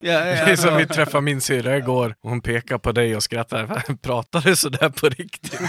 Ja, ja, Det är som vi träffade min syrra igår. och Hon pekar på dig och skrattar. Pratar du sådär på riktigt?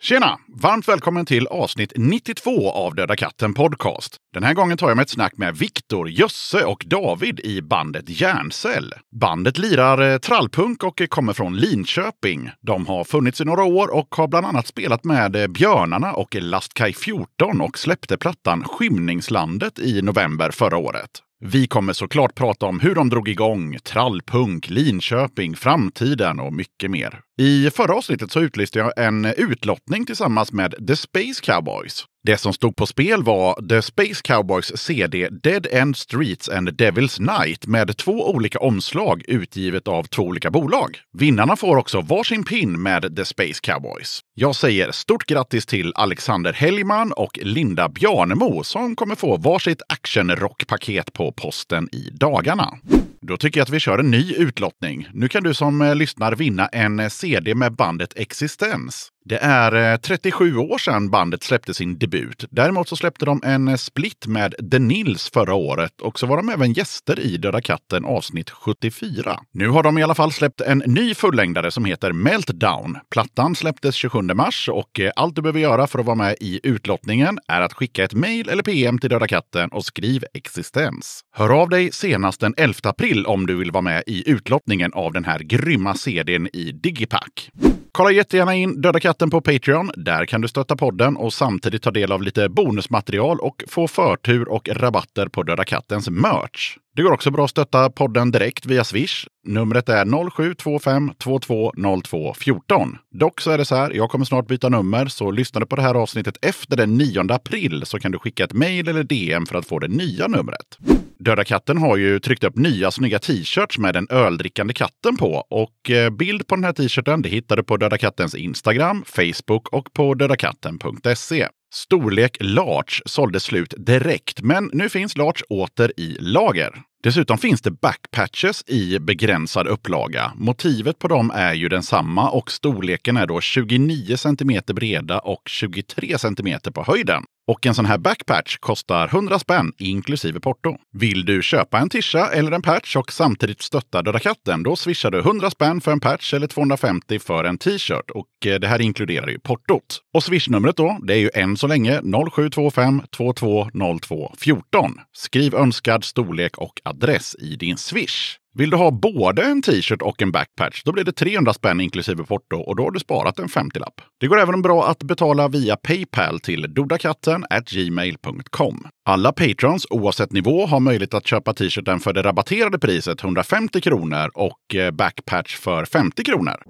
Tjena! Varmt välkommen till avsnitt 92 av Döda katten Podcast. Den här gången tar jag med ett snack med Viktor, Jösse och David i bandet Järncell. Bandet lirar eh, trallpunk och kommer från Linköping. De har funnits i några år och har bland annat spelat med eh, Björnarna och Lastkaj 14 och släppte plattan Skymningslandet i november förra året. Vi kommer såklart prata om hur de drog igång, trallpunk, Linköping, framtiden och mycket mer. I förra avsnittet så utlyste jag en utlottning tillsammans med The Space Cowboys. Det som stod på spel var The Space Cowboys CD Dead End Streets and Devil's Night med två olika omslag utgivet av två olika bolag. Vinnarna får också varsin pin med The Space Cowboys. Jag säger stort grattis till Alexander Hellman och Linda Bjarnemo som kommer få varsitt actionrockpaket på posten i dagarna. Då tycker jag att vi kör en ny utlottning. Nu kan du som eh, lyssnar vinna en eh, CD med bandet Existens. Det är eh, 37 år sedan bandet släppte sin debut. Däremot så släppte de en split med The Nils förra året och så var de även gäster i Döda katten avsnitt 74. Nu har de i alla fall släppt en ny fullängdare som heter Meltdown. Plattan släpptes 27 mars och allt du behöver göra för att vara med i utlottningen är att skicka ett mejl eller PM till Döda katten och skriv existens. Hör av dig senast den 11 april om du vill vara med i utlottningen av den här grymma CDn i Digipack. Kolla jättegärna in Döda katten på Patreon. Där kan du stötta podden och samtidigt ta del av lite bonusmaterial och få förtur och rabatter på Döda kattens merch. Det går också bra att stötta podden direkt via Swish. Numret är 0725-220214. Dock så är det så här, jag kommer snart byta nummer, så lyssnar du på det här avsnittet efter den 9 april så kan du skicka ett mejl eller DM för att få det nya numret. Döda katten har ju tryckt upp nya snygga t-shirts med den öldrickande katten på. Och eh, bild på den här t-shirten det hittar du på Döda kattens Instagram, Facebook och på dödakatten.se. Storlek large sålde slut direkt, men nu finns large åter i lager. Dessutom finns det backpatches i begränsad upplaga. Motivet på dem är ju densamma och storleken är då 29 cm breda och 23 cm på höjden. Och en sån här backpatch kostar 100 spänn inklusive porto. Vill du köpa en tisha eller en patch och samtidigt stötta Döda katten, då swishar du 100 spänn för en patch eller 250 för en t-shirt. Och eh, det här inkluderar ju portot. Och swishnumret då, det är ju än så länge 0725 220214. Skriv önskad storlek och adress i din swish. Vill du ha både en t-shirt och en backpatch, då blir det 300 spänn inklusive porto och då har du sparat en 50-lapp. Det går även bra att betala via Paypal till dodakatten gmail.com. Alla patrons, oavsett nivå, har möjlighet att köpa t-shirten för det rabatterade priset 150 kronor och eh, backpatch för 50 kronor.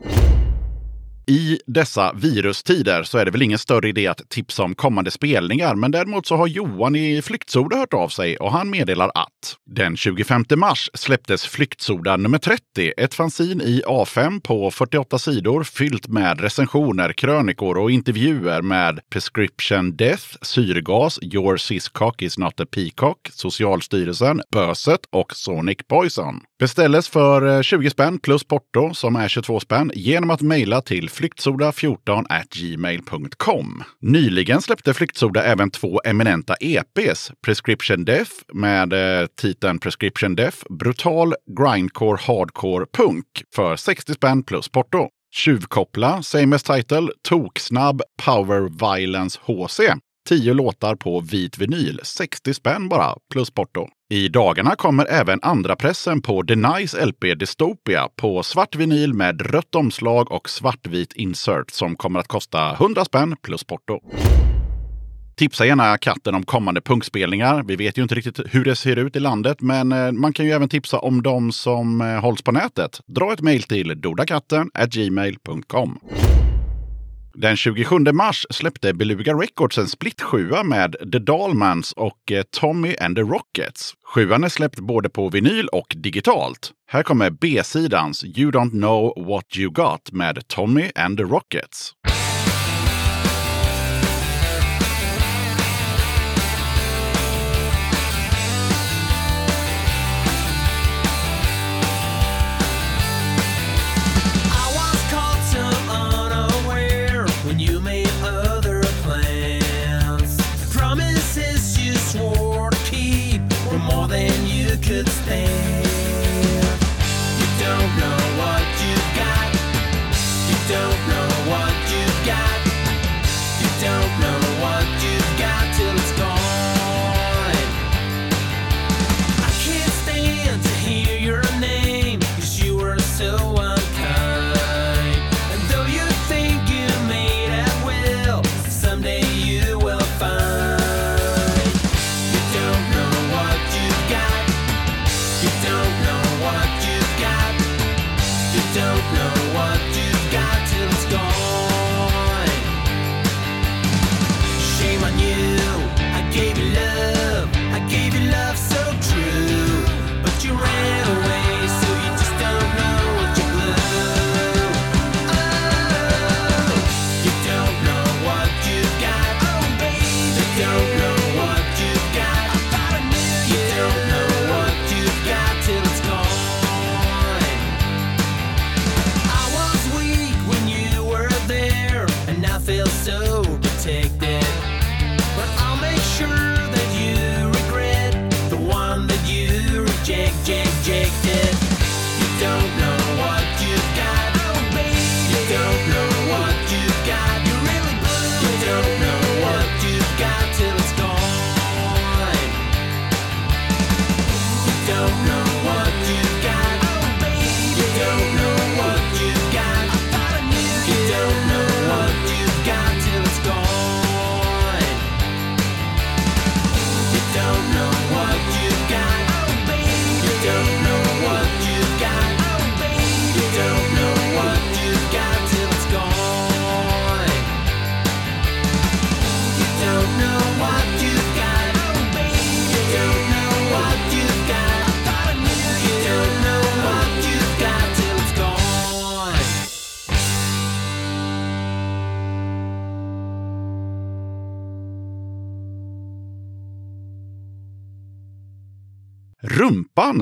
I dessa virustider så är det väl ingen större idé att tipsa om kommande spelningar, men däremot så har Johan i Flyktsoda hört av sig och han meddelar att den 25 mars släpptes Flyktsoda nummer 30, ett fanzin i A5 på 48 sidor fyllt med recensioner, krönikor och intervjuer med Prescription Death, Syrgas, Your Siscock is not a peacock, Socialstyrelsen, Böset och Sonic Poison. Beställdes för eh, 20 spänn plus porto som är 22 spänn genom att mejla till flyktsoda14 gmail.com. Nyligen släppte Flyktsoda även två eminenta EPs. Prescription Death med eh, titeln Prescription Death, brutal grindcore hardcore punk för 60 spänn plus porto. Tjuvkoppla, same as title, toksnabb power violence HC. 10 låtar på vit vinyl, 60 spänn bara, plus porto. I dagarna kommer även andra pressen på The Nice LP Dystopia på svart vinyl med rött omslag och svartvit insert som kommer att kosta 100 spänn plus porto. Tipsa gärna katten om kommande punkspelningar. Vi vet ju inte riktigt hur det ser ut i landet, men eh, man kan ju även tipsa om de som eh, hålls på nätet. Dra ett mejl till dodakatten gmail.com. Den 27 mars släppte Beluga Records en split sjua med The Dalmans och eh, Tommy and the Rockets. Sjuan är släppt både på vinyl och digitalt. Här kommer B-sidans You Don't Know What You Got med Tommy and the Rockets.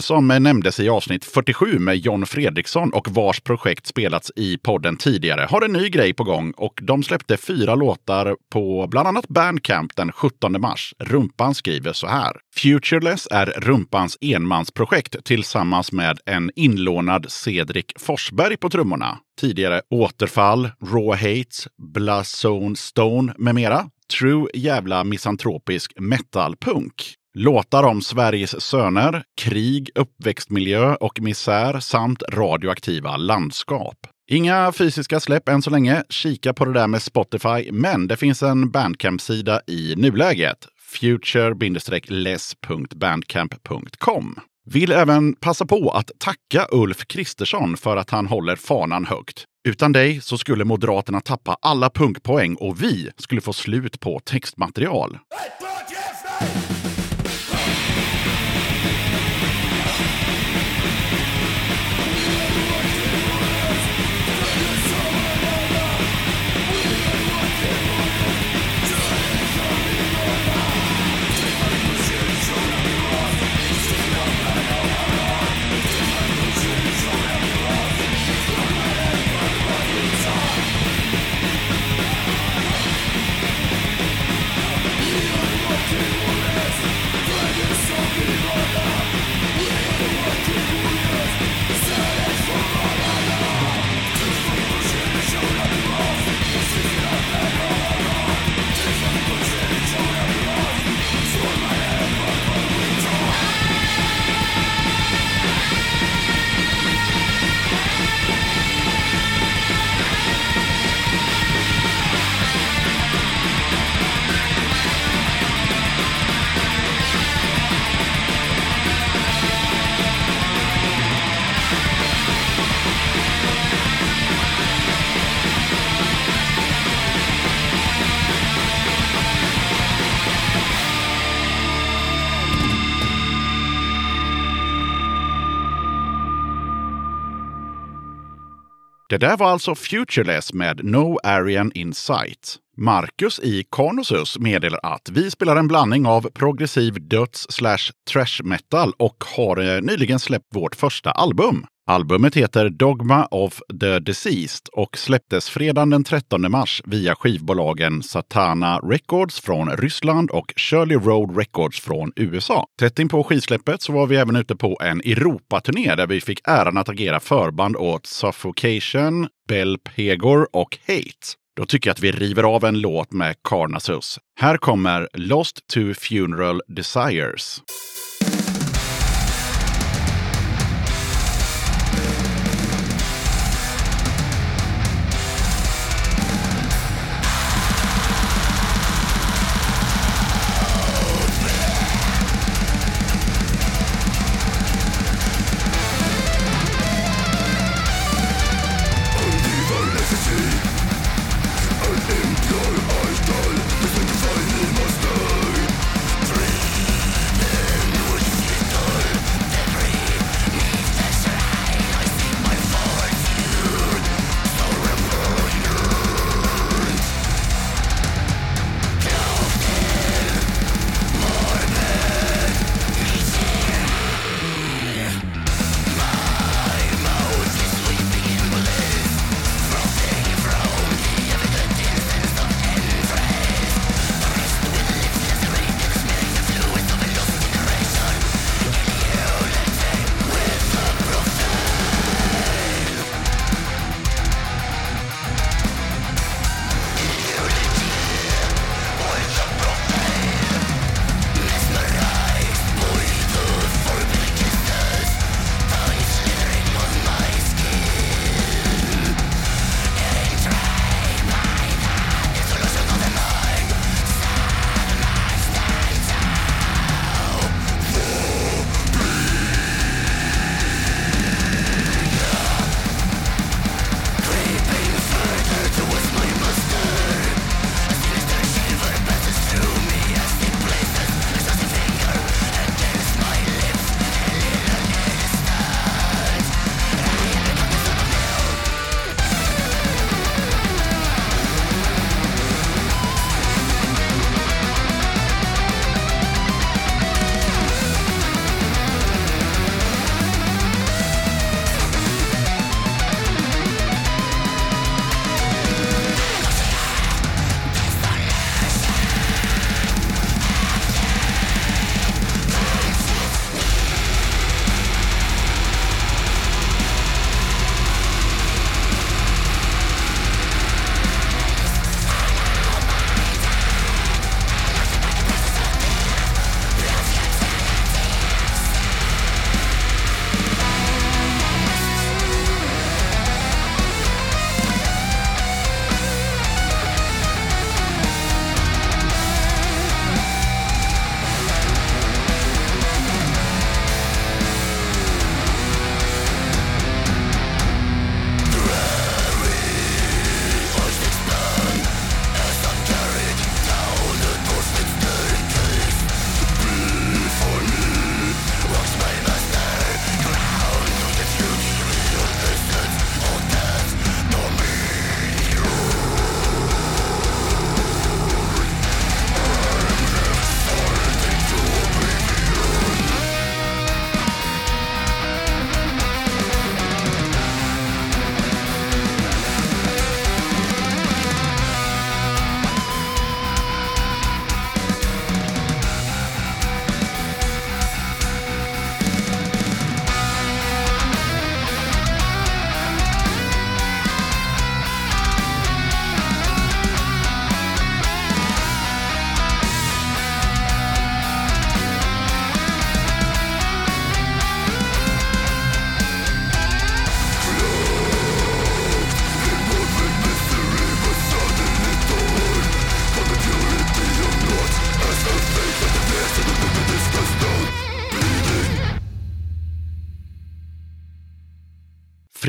Som nämndes i avsnitt 47 med John Fredriksson och vars projekt spelats i podden tidigare har en ny grej på gång och de släppte fyra låtar på bland annat Bandcamp den 17 mars. Rumpan skriver så här. Futureless är Rumpans enmansprojekt tillsammans med en inlånad Cedric Forsberg på trummorna. Tidigare Återfall, Raw Hates, Blazone Stone med mera. True jävla misantropisk metalpunk. Låtar om Sveriges söner, krig, uppväxtmiljö och misär samt radioaktiva landskap. Inga fysiska släpp än så länge. Kika på det där med Spotify, men det finns en Bandcamp-sida i nuläget. future-less.bandcamp.com. Vill även passa på att tacka Ulf Kristersson för att han håller fanan högt. Utan dig så skulle Moderaterna tappa alla punkpoäng och vi skulle få slut på textmaterial. Det där var alltså Futureless med No Arian in Sight. Marcus e. i Carnosus meddelar att vi spelar en blandning av progressiv döds slash trash metal och har eh, nyligen släppt vårt första album. Albumet heter Dogma of the Deceased och släpptes fredagen den 13 mars via skivbolagen Satana Records från Ryssland och Shirley Road Records från USA. Tätt in på skivsläppet så var vi även ute på en Europaturné där vi fick äran att agera förband åt Suffocation, Bell Pegor och Hate. Då tycker jag att vi river av en låt med Carnassus. Här kommer Lost to Funeral Desires.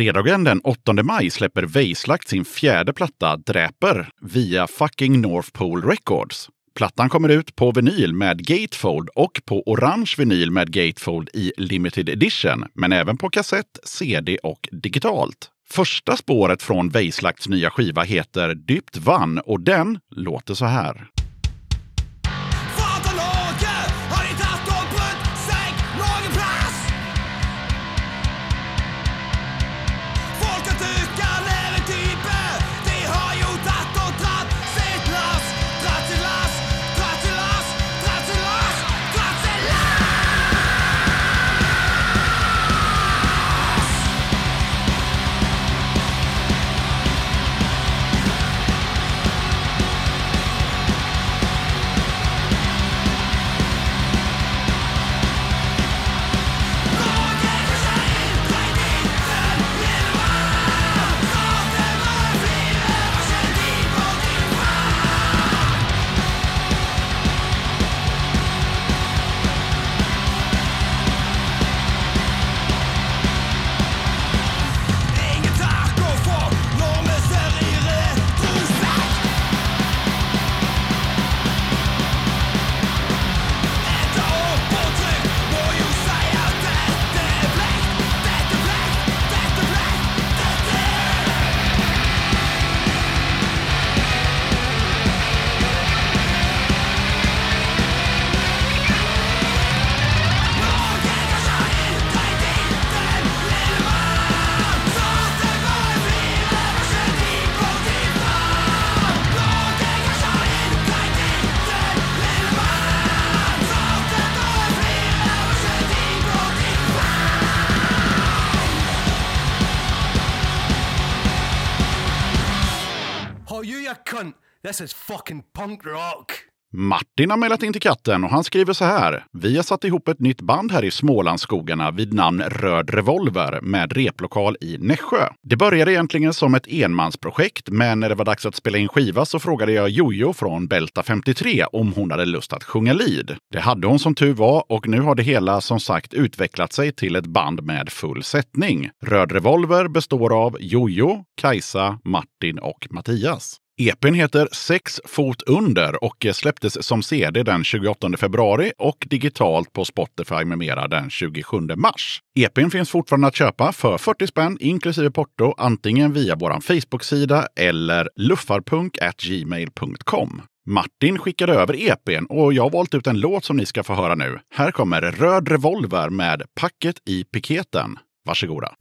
Fredagen den 8 maj släpper Weislakt sin fjärde platta Dräper via fucking North Pole Records. Plattan kommer ut på vinyl med Gatefold och på orange vinyl med Gatefold i limited edition, men även på kassett, CD och digitalt. Första spåret från Weislakts nya skiva heter Dypt Vann och den låter så här. This is fucking punk rock. Martin har mejlat in till katten och han skriver så här. Vi har satt ihop ett nytt band här i Smålandsskogarna vid namn Röd Revolver med replokal i Nässjö. Det började egentligen som ett enmansprojekt, men när det var dags att spela in skiva så frågade jag Jojo från Belta 53 om hon hade lust att sjunga lead. Det hade hon som tur var och nu har det hela som sagt utvecklat sig till ett band med full sättning. Röd Revolver består av Jojo, Kajsa, Martin och Mattias. EPn heter Sex fot under och släpptes som CD den 28 februari och digitalt på Spotify med mera den 27 mars. EPn finns fortfarande att köpa för 40 spänn inklusive porto antingen via vår Facebook-sida eller luffarpunk.gmail.com. Martin skickade över EPn och jag har valt ut en låt som ni ska få höra nu. Här kommer Röd Revolver med Packet i piketen. Varsågoda.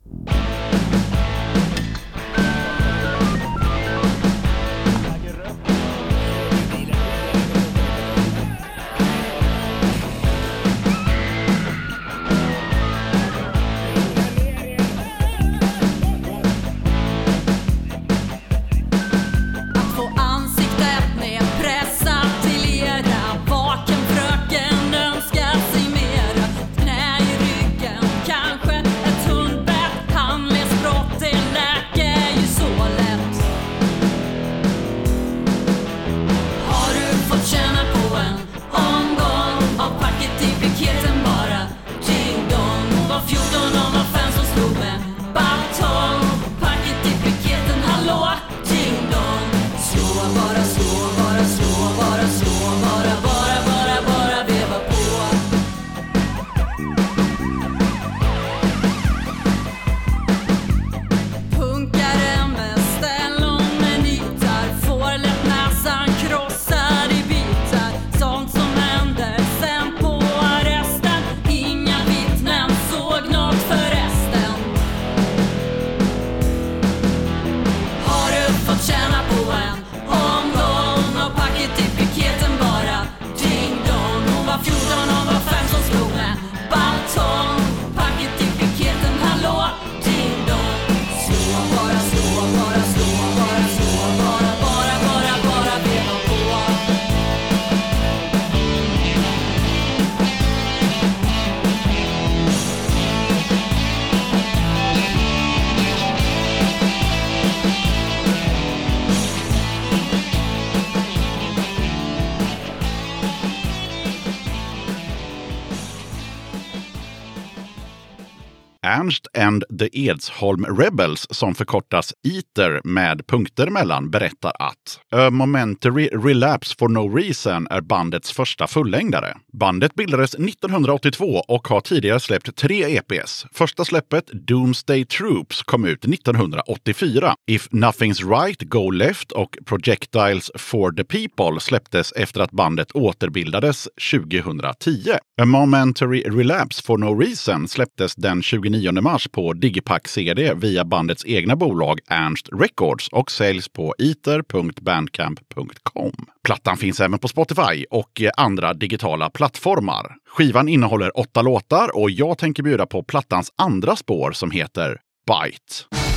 And the Edsholm Rebels, som förkortas ITER med punkter mellan, berättar att A Momentary Relapse for No Reason är bandets första fullängdare. Bandet bildades 1982 och har tidigare släppt tre EPs. Första släppet, Doomsday Troops, kom ut 1984. If Nothing's Right, Go Left och Projectiles for the People släpptes efter att bandet återbildades 2010. A Momentary Relapse for No Reason släpptes den 29 mars på Digipack CD via bandets egna bolag Ernst Records och säljs på iter.bandcamp.com. Plattan finns även på Spotify och andra digitala plattformar. Skivan innehåller åtta låtar och jag tänker bjuda på plattans andra spår som heter Bite.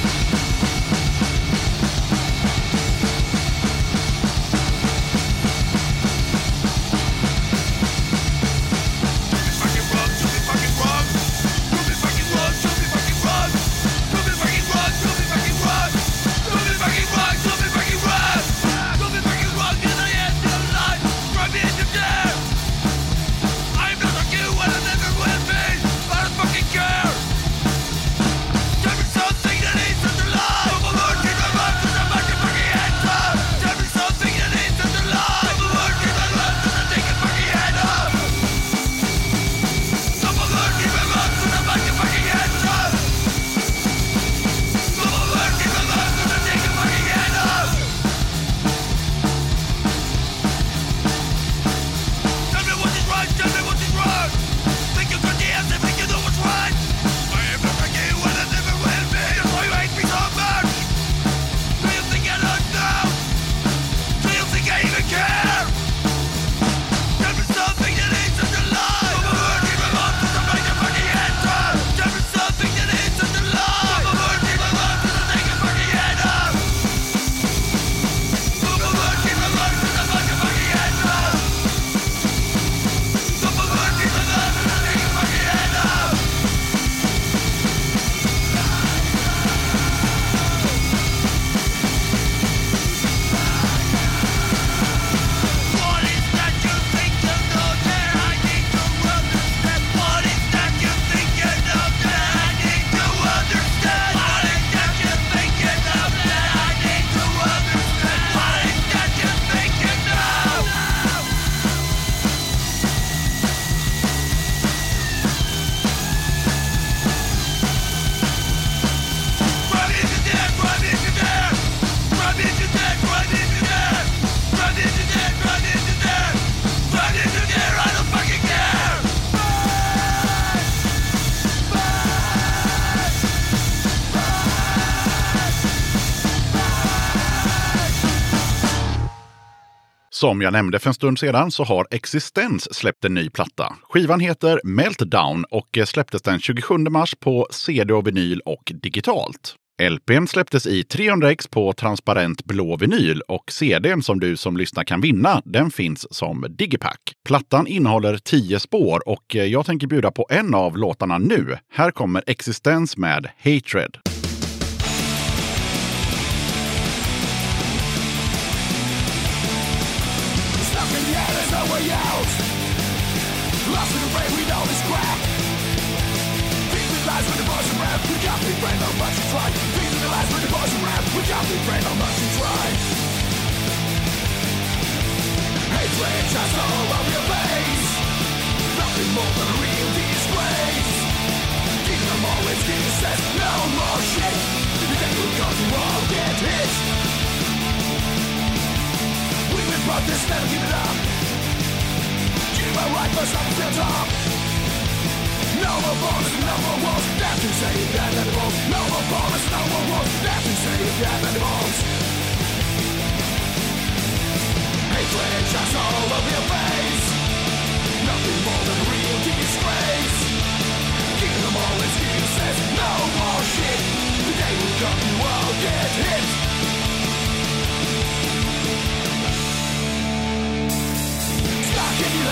Som jag nämnde för en stund sedan så har Existens släppt en ny platta. Skivan heter Meltdown och släpptes den 27 mars på CD och vinyl och digitalt. LPn släpptes i 300x på transparent blå vinyl och CDn som du som lyssnar kan vinna, den finns som digipack. Plattan innehåller 10 spår och jag tänker bjuda på en av låtarna nu. Här kommer Existens med Hatred. way out. Lost in the rain we know this crap. Crack the lies with the boys and rap. We can't be brand how much you try. The lies with the boys and rap. We can't be brand how much you try. Hatred just all over your face. Nothing more than a real disgrace. Give them all us. no more shit. You think we'll come to all get hit We've been brought this, never give it up where right for No more no more wars No more bonus, no more say you got save dead animals. Hatred just all over your face. Nothing more than real disgrace. Give excuses No more shit. The day will come you get hit.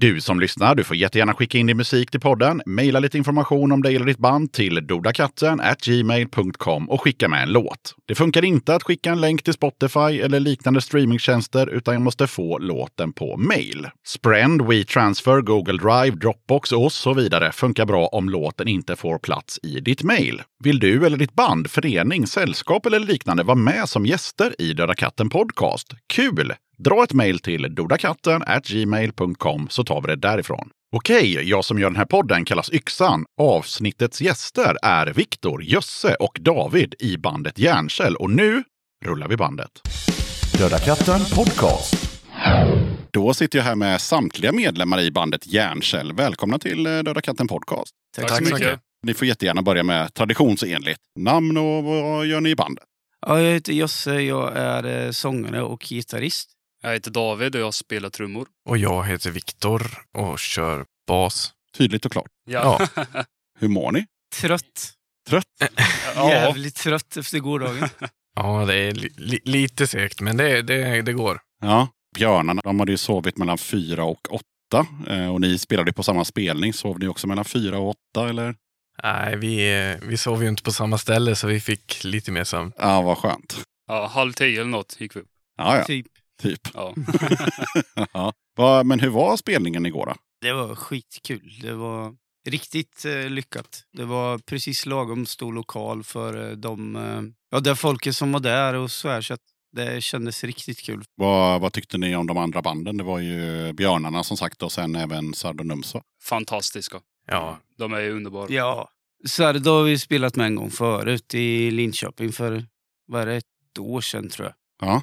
Du som lyssnar, du får jättegärna skicka in din musik till podden, mejla lite information om dig eller ditt band till dodakatten gmail.com och skicka med en låt. Det funkar inte att skicka en länk till Spotify eller liknande streamingtjänster, utan jag måste få låten på mejl. Sprend, WeTransfer, Google Drive, Dropbox och så vidare funkar bra om låten inte får plats i ditt mejl. Vill du eller ditt band, förening, sällskap eller liknande vara med som gäster i Döda katten Podcast? Kul! Dra ett mejl till dodakatten gmail.com så tar vi det därifrån. Okej, jag som gör den här podden kallas Yxan. Avsnittets gäster är Viktor, Jösse och David i bandet Järnkäll. Och nu rullar vi bandet. Döda katten Podcast. Då sitter jag här med samtliga medlemmar i bandet Järnkäll. Välkomna till eh, Döda katten Podcast. Tack, så mycket. Ni får jättegärna börja med traditionsenligt namn och vad gör ni i bandet? Ja, jag heter Josse, jag är eh, sångare och gitarrist. Jag heter David och jag spelar trummor. Och jag heter Viktor och kör bas. Tydligt och klart. Ja. Hur mår ni? Trött. Trött? ja. Jävligt trött efter gårdagen. Ja, det är li li lite segt, men det, det, det går. Ja. Björnarna, de hade ju sovit mellan fyra och åtta. Eh, Och ni spelade på samma spelning. Sov ni också mellan fyra och åtta eller? Nej, vi, eh, vi sov ju inte på samma ställe så vi fick lite mer sömn. Ja, vad skönt. ja, halv tio eller något gick vi upp. Ja, ja. typ. Typ. Ja. ja. Va, Men hur var spelningen igår då? Det var skitkul. Det var riktigt eh, lyckat. Det var precis lagom stor lokal för eh, de, eh, ja, det folket som var där och så här. Så att det kändes riktigt kul. Vad, vad tyckte ni om de andra banden? Det var ju Björnarna som sagt och sen även Sardonumso. Fantastiska. Ja, De är ju underbara. Ja, Sardo har vi spelat med en gång förut i Linköping för, vad är det, ett år sedan tror jag. Ja.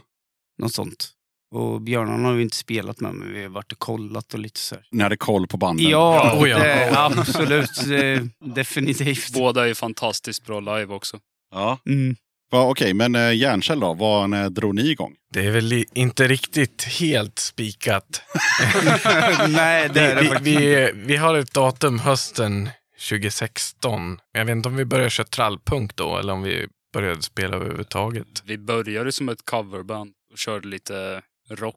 Något sånt. Och Björnarna har vi inte spelat med, men vi har varit och kollat och lite så här. Ni hade koll på banden? Ja, Oh ja. Det, absolut. Det, definitivt. Båda är fantastiskt bra live också. ja. Mm. Va, Okej, men eh, Järnkäll då? Vad, när drog ni igång? Det är väl inte riktigt helt spikat. Nej, det är det vi, faktiskt vi, vi har ett datum hösten 2016. Jag vet inte om vi började köra trallpunk då eller om vi började spela överhuvudtaget. Vi började som ett coverband och körde lite rock.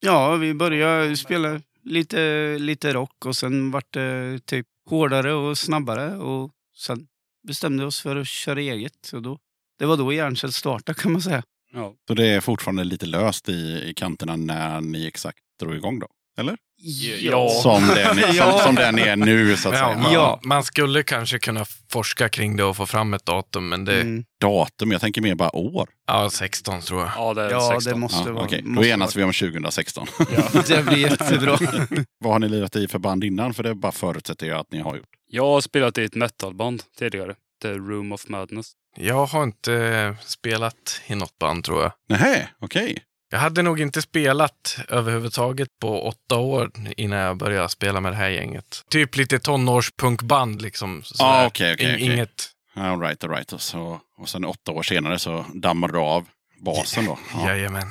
Ja, vi började spela lite, lite rock och sen vart det typ hårdare och snabbare. Och sen bestämde vi oss för att köra eget. Och då, det var då Järnkäll startade kan man säga. Ja. Så det är fortfarande lite löst i, i kanterna när ni exakt drog igång då? Eller? Ja. Som den, som, Ja. som den är nu så att Ja, säga. man, Ja. man skulle kanske kunna forska kring det och få fram ett datum, men det, Mm. Datum, jag tänker mer bara år. ja, 16 tror jag. Ja, det är Ja, 16. det måste Ja, vara. okej. Då måste enas vi om 2016. vara. Det blir jättebra. Vad har ni lirat i för band innan? För det bara förutsätter jag att ni har gjort. Jag har spelat i ett metalband tidigare. The Room of Madness. Jag har inte eh, spelat i något band tror jag. Nej, okej. Jag hade nog inte spelat överhuvudtaget på åtta år innan jag började spela med det här gänget. Typ lite tonårspunkband liksom. Okej, okej, In- okej. Inget, All right, all right. Och, så, och sen åtta år senare så dammade du av basen då. Ja. jajamän.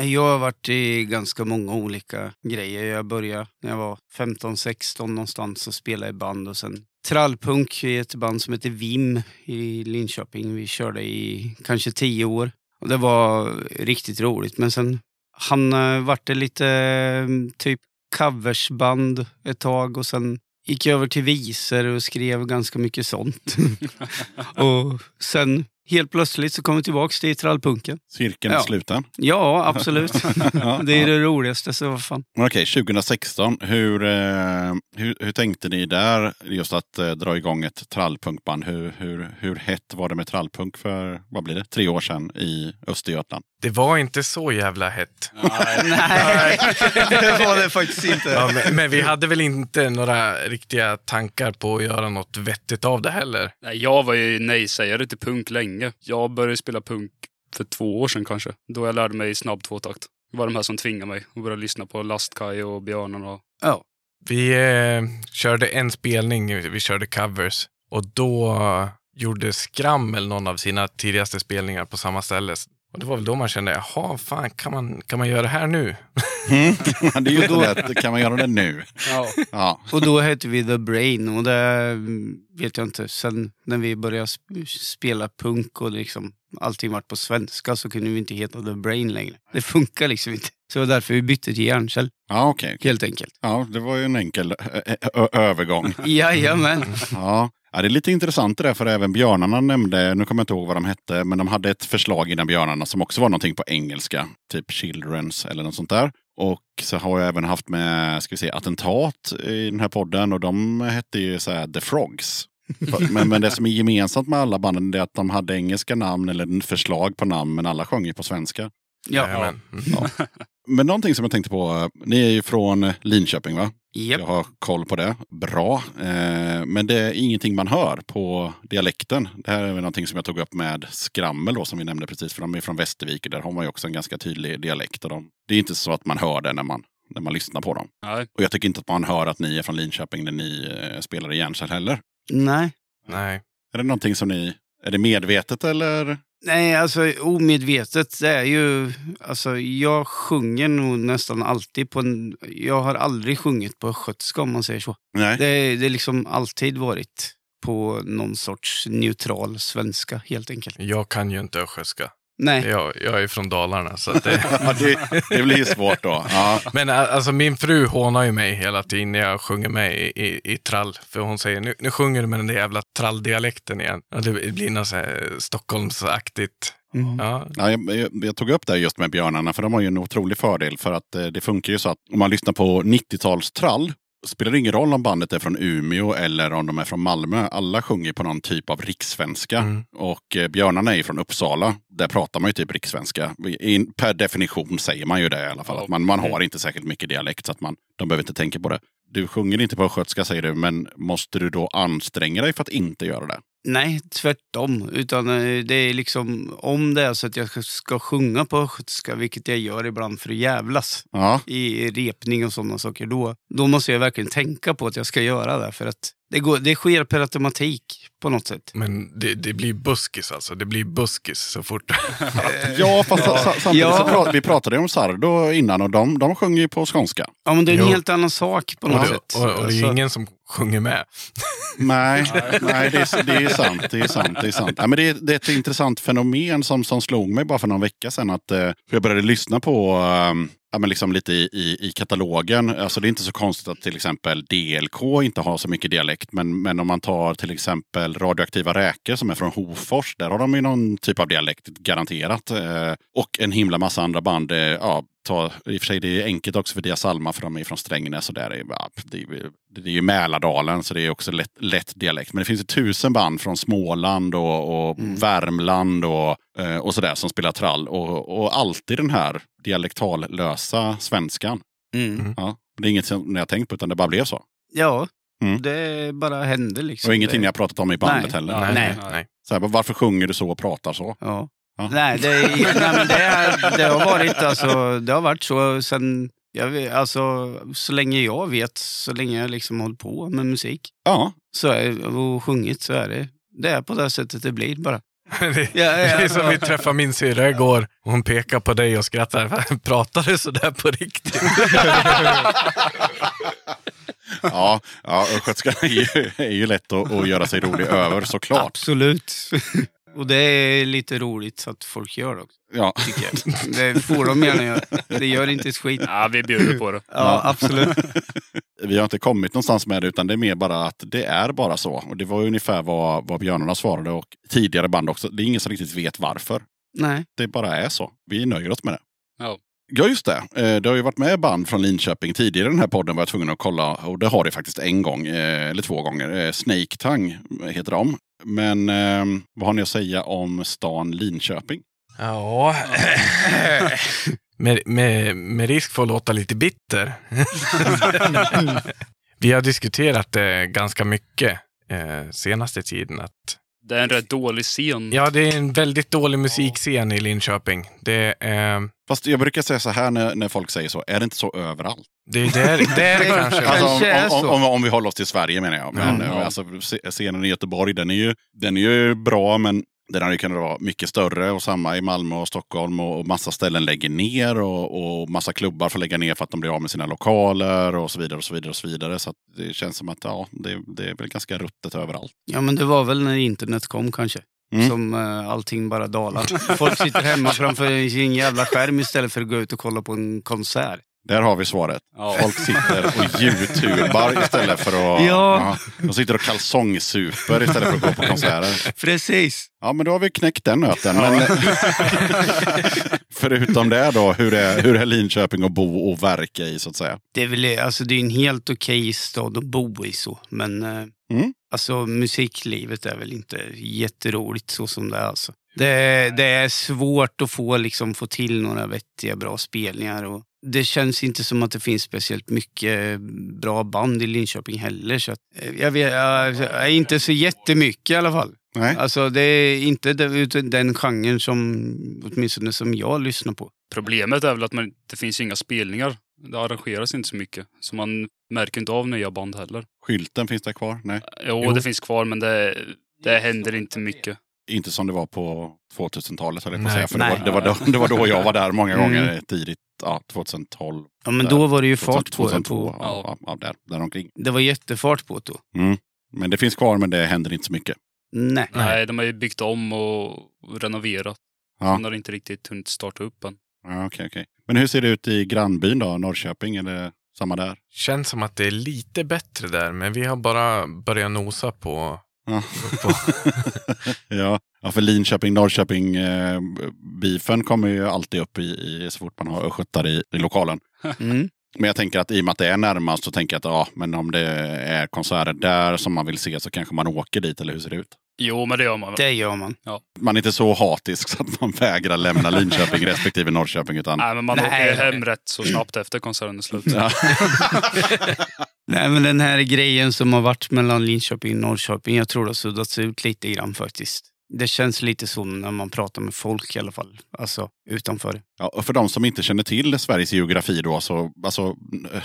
Jag har varit i ganska många olika grejer. Jag började när jag var 15-16 någonstans och spelade i band och sen trallpunk i ett band som heter Vim i Linköping. Vi körde i kanske tio år och det var riktigt roligt. Men sen han eh, vart det lite eh, typ coversband ett tag och sen gick jag över till visor och skrev ganska mycket sånt. och sen helt plötsligt så kom vi tillbaks till trallpunken. Cirkeln Ja. är sluten. Ja, absolut. Ja, det är ja. det roligaste, så vad fan. Okej, 2016. Hur, eh, hur, hur tänkte ni där? Just att eh, dra igång ett trallpunkband. Hur, hur, hur hett var det med trallpunk för, vad blir det, tre år sedan i Östergötland? Det var inte så jävla hett. Nej, det var det faktiskt inte. Ja, men, men vi hade väl inte några riktiga tankar på att göra något vettigt av det heller. Nej, jag var ju nej-sägare till punk länge. Jag började spela punk för två år sedan kanske. Då jag lärde mig snabb tvåtakt. Det var de här som tvingade mig att börja lyssna på Lastkaj och Björnen. Och... Ja. Vi eh, körde en spelning, vi körde covers. Och då eh, gjorde Skrammel någon av sina tidigaste spelningar på samma ställe. Och det var väl då man kände, jaha, fan, kan man, kan man göra det här nu? Mm. det är ju inte lätt. Kan man göra det nu? Ja. Ja. Och då hette vi The Brain och det vet jag inte. Sen när vi började sp- spela punk och liksom allting vart på svenska så kunde vi inte heta The Brain längre. Det funkar liksom inte. Så det var därför vi bytte till Järnkäll, Ja, okej. helt enkelt. Ja, det var ju en enkel övergång. Jajamän. Ja. Ja, det är lite intressant det där, för även björnarna nämnde, nu kommer jag inte ihåg vad de hette, men de hade ett förslag innan björnarna som också var någonting på engelska, typ Children's eller något sånt där. Och så har jag även haft med, ska vi se, Attentat i den här podden och de hette ju så här The Frogs. men, men det som är gemensamt med alla banden är att de hade engelska namn eller förslag på namn, men alla sjöng ju på svenska. Ja. Ja. Men någonting som jag tänkte på, ni är ju från Linköping va? Japp. Jag har koll på det. Bra. Eh, men det är ingenting man hör på dialekten. Det här är väl någonting som jag tog upp med Skrammel då, som vi nämnde precis. För de är från Västervik och där har man ju också en ganska tydlig dialekt. Och de, det är inte så att man hör det när man, när man lyssnar på dem. Nej. Och jag tycker inte att man hör att ni är från Linköping när ni eh, spelar i Järnkäll heller. Nej. Nej. Är det någonting som ni... Är det medvetet eller? Nej, alltså omedvetet. Det är ju... Alltså, jag sjunger nog nästan alltid på en... Jag har aldrig sjungit på östgötska om man säger så. Nej. Det det är liksom alltid varit på någon sorts neutral svenska helt enkelt. Jag kan ju inte östgötska. Nej. Jag, jag är från Dalarna. Så att det... Det, det blir svårt då. Ja. Men ä- alltså min fru hånar ju mig hela tiden när jag sjunger med i, i, i trall. För hon säger, nu, nu sjunger du med den där jävla tralldialekten igen. Och det blir något så här Stockholmsaktigt. Mm. Ja. Ja, jag, jag, jag tog upp det just med björnarna, för de har ju en otrolig fördel. För att eh, det funkar ju så att om man lyssnar på 90-talstrall spelar det ingen roll om bandet är från Umeå eller om de är från Malmö. Alla sjunger på någon typ av rikssvenska. Mm. Och eh, björnarna är från Uppsala. Där pratar man ju typ rikssvenska. In, per definition säger man ju det i alla fall. Att man, man har inte särskilt mycket dialekt så att man, de behöver inte tänka på det. Du sjunger inte på östgötska säger du, men måste du då anstränga dig för att inte göra det? Nej, tvärtom. Utan eh, det är liksom, om det är så att jag ska sjunga på östgötska, vilket jag gör ibland för att jävlas Ja, i repning och sådana saker, då, då måste jag verkligen tänka på att jag ska göra det. För att det, går, det sker per automatik på något sätt. Men det, det blir buskis alltså. Det blir buskis så fort. ja fast sa- samtidigt Ja. så pra- vi pratade om Sardo innan och de, de sjunger ju på skånska. Ja, men det är en Jo. helt annan sak på och, något det, sätt. och, och det är Alltså, ingen som sjunger med. Nej, nej det, är, det är sant. Det är sant, det är, sant. Ja, men det, är, det är ett intressant fenomen som, som slog mig bara för någon vecka sedan. Att, eh, jag började lyssna på ehm, ja, men liksom lite i, i, i katalogen. Alltså, det är inte så konstigt att till exempel DLK inte har så mycket dialekt. Men, men om man tar till exempel radioaktiva räkor som är från Hofors. Där har de ju någon typ av dialekt garanterat. Eh, och en himla massa andra band. Eh, ja, ta, I och för sig det är enkelt också för Dia Salma för de är från Strängnäs. Och där är, ja, det, är, det är ju Mälardalen så det är också lätt, lätt dialekt. Men det finns ju tusen band från Småland och, och Värmland och, eh, och sådär som spelar trall. Och, och alltid den här dialektallösa svenskan. Mm. Ja, det är inget som ni har tänkt på utan det bara blev så. Ja, Mm. det bara hände liksom. Och ingenting ni har pratat om i bandet Nej. heller. Nej, Nej. nej. nej. Så här, varför sjunger du så och pratar så? Ja. Ja. Nej, det, nej men det, det har varit alltså, det har varit så sen, jag alltså, så länge jag vet, så länge jag liksom hållit på med musik Ja, så är, och sjungit så är det. Det är på det sättet det blir bara. Det, Ja, ja, det är ja. som vi träffade min syrra igår. Hon pekar på dig och skrattar. Pratar du sådär på riktigt? ja, ja östgötskan är ju, är ju lätt att, att göra sig rolig över såklart. Absolut. Och det är lite roligt så att folk gör det också, Ja. tycker jag. Det får de gärna göra. Det gör inte ett skit. Ja, vi bjuder på det. Ja, absolut. Vi har inte kommit någonstans med det utan det är mer bara att det är bara så. Och det var ungefär vad, vad Björnarna svarade och tidigare band också. Det är ingen som riktigt vet varför. Nej. Det bara är så. Vi nöjer oss med det. Ja. Ja, just det. Eh, Det har ju varit med band från Linköping tidigare i den här podden var jag tvungen att kolla. Och det har det faktiskt en gång, eh, eller två gånger. Eh, Snake Tongue heter de. Men eh, vad har ni att säga om stan Linköping? Ja. med, med, med risk för att låta lite bitter. Vi har diskuterat det ganska mycket eh, senaste tiden. Att, det är en rätt dålig scen. ja, det är en väldigt dålig musikscen i Linköping. Det, eh, Fast jag brukar säga så här när, när folk säger så. Är det inte så överallt? det är där, där kanske. Alltså, om, är om, om, om vi håller oss till Sverige menar jag. Men, Ja, eh, Alltså, scenen i Göteborg den är, ju, den är ju bra men den hade kunnat vara mycket större och samma i Malmö och Stockholm och, och massa ställen lägger ner och, och massa klubbar får lägga ner för att de blir av med sina lokaler och så vidare. och Så vidare och så vidare. Så det känns som att ja, det, det är väl ganska ruttet överallt. Ja, men det var väl när internet kom kanske. Mm. Som eh, allting bara dalar. Folk sitter hemma framför sin jävla skärm istället för att gå ut och kolla på en konsert. Där har vi svaret. Ja. Folk sitter och youtubar istället för att... Ja. De sitter och kalsongsuper istället för att gå på konserter. Precis. Ja, men då har vi knäckt den nöten. Men, förutom det då, hur är, hur är Linköping att bo och verka i så att säga? Det är väl alltså, det är en helt okej stad att bo i så. Men eh, Mm. alltså, musiklivet är väl inte jätteroligt så som det är. Alltså. Det, det är svårt att få, liksom, få till några vettiga bra spelningar. Och det känns inte som att det finns speciellt mycket bra band i Linköping heller. Så att, eh, jag vet, jag, inte så jättemycket i alla fall. Nej. Alltså det är inte den, utan den genren som åtminstone som jag lyssnar på. Problemet är väl att man, det finns inga spelningar. Det arrangeras inte så mycket. Så man märker inte av nya band heller. Skylten finns där kvar? Nej, Jo, Jo. det finns kvar men det, det händer inte mycket. inte som det var på 2000-talet höll jag på att säga. För det var, det, var då, det var då jag var där många Mm. gånger tidigt. Ja, 2012. Ja men Där. då var det ju fart på det. 2002. På, Ja, ja, ja, där, där omkring. det var jättefart på det då. Mm. Men det finns kvar men det händer inte så mycket. Nej. Nej. De har ju byggt om och renoverat. Ja. Man har inte riktigt hunnit starta upp än. Ja, okej, okej. Men hur ser det ut i grannbyn då, Norrköping? Är det samma där? Känns som att det är lite bättre där, men vi har bara börjat nosa på... Ja. ja. ja, för Linköping, Norrköping, eh, kommer ju alltid upp i, i så fort man har östgötar i, i lokalen. Mm. Men jag tänker att i och med att det är närmast så tänker jag att ja, men om det är konserter där som man vill se så kanske man åker dit, eller hur ser det ut? Jo, men det gör man. Det gör man. Man är inte så hatisk så att man vägrar lämna Linköping respektive Norrköping. Utan, Nej, men man Nej. åker hem rätt så snabbt efter konserten är slut. ja. Nej, men den här grejen som har varit mellan Linköping och Norrköping, jag tror det har suddats ut lite grann faktiskt. Det känns lite så när man pratar med folk i alla fall, alltså utanför. Ja, och för de som inte känner till Sveriges geografi då, så alltså,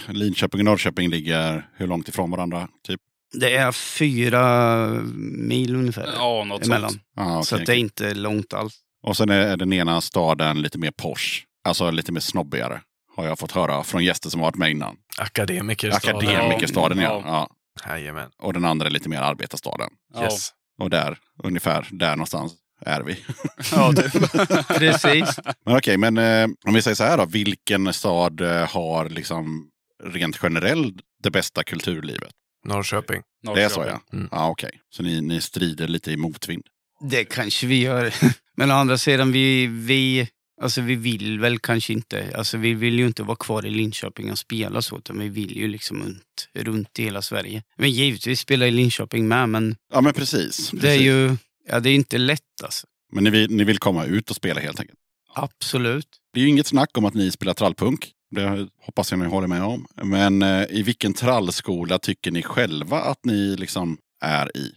Linköping och Norrköping ligger hur långt ifrån varandra? Typ? Det är fyra mil ungefär Ja, något emellan. sånt. Ja, Så okej, att det är inte långt alls. Och sen är den ena staden lite mer posh, alltså lite mer snobbigare. Har jag fått höra från gäster som har varit med innan. Akademikerstaden. Akademikerstaden, ja. Ja. ja. Jajamän. Och den andra är lite mer arbetarstaden. Yes. Och där, ungefär där någonstans är vi. Ja, typ. Precis. Men okej, men eh, om vi säger så här då. Vilken stad eh, har liksom rent generellt det bästa kulturlivet? Norrköping. Det är så ja. Mm. Ja, okej. Så ni, ni strider lite i motvind. Det kanske vi gör. Men å andra sidan, vi, vi, alltså vi vill väl kanske inte. Alltså vi vill ju inte vara kvar i Linköping och spela så, utan vi vill ju liksom runt, runt i hela Sverige. Men givetvis spela i Linköping med, men Ja, men precis. det är precis. ju ja, det är inte lätt alltså. Men ni vill, ni vill komma ut och spela helt enkelt. Absolut. Det är ju inget snack om att ni spelar trallpunk. Det hoppas jag ni håller med om. Men eh, i vilken trallskola tycker ni själva att ni liksom är i?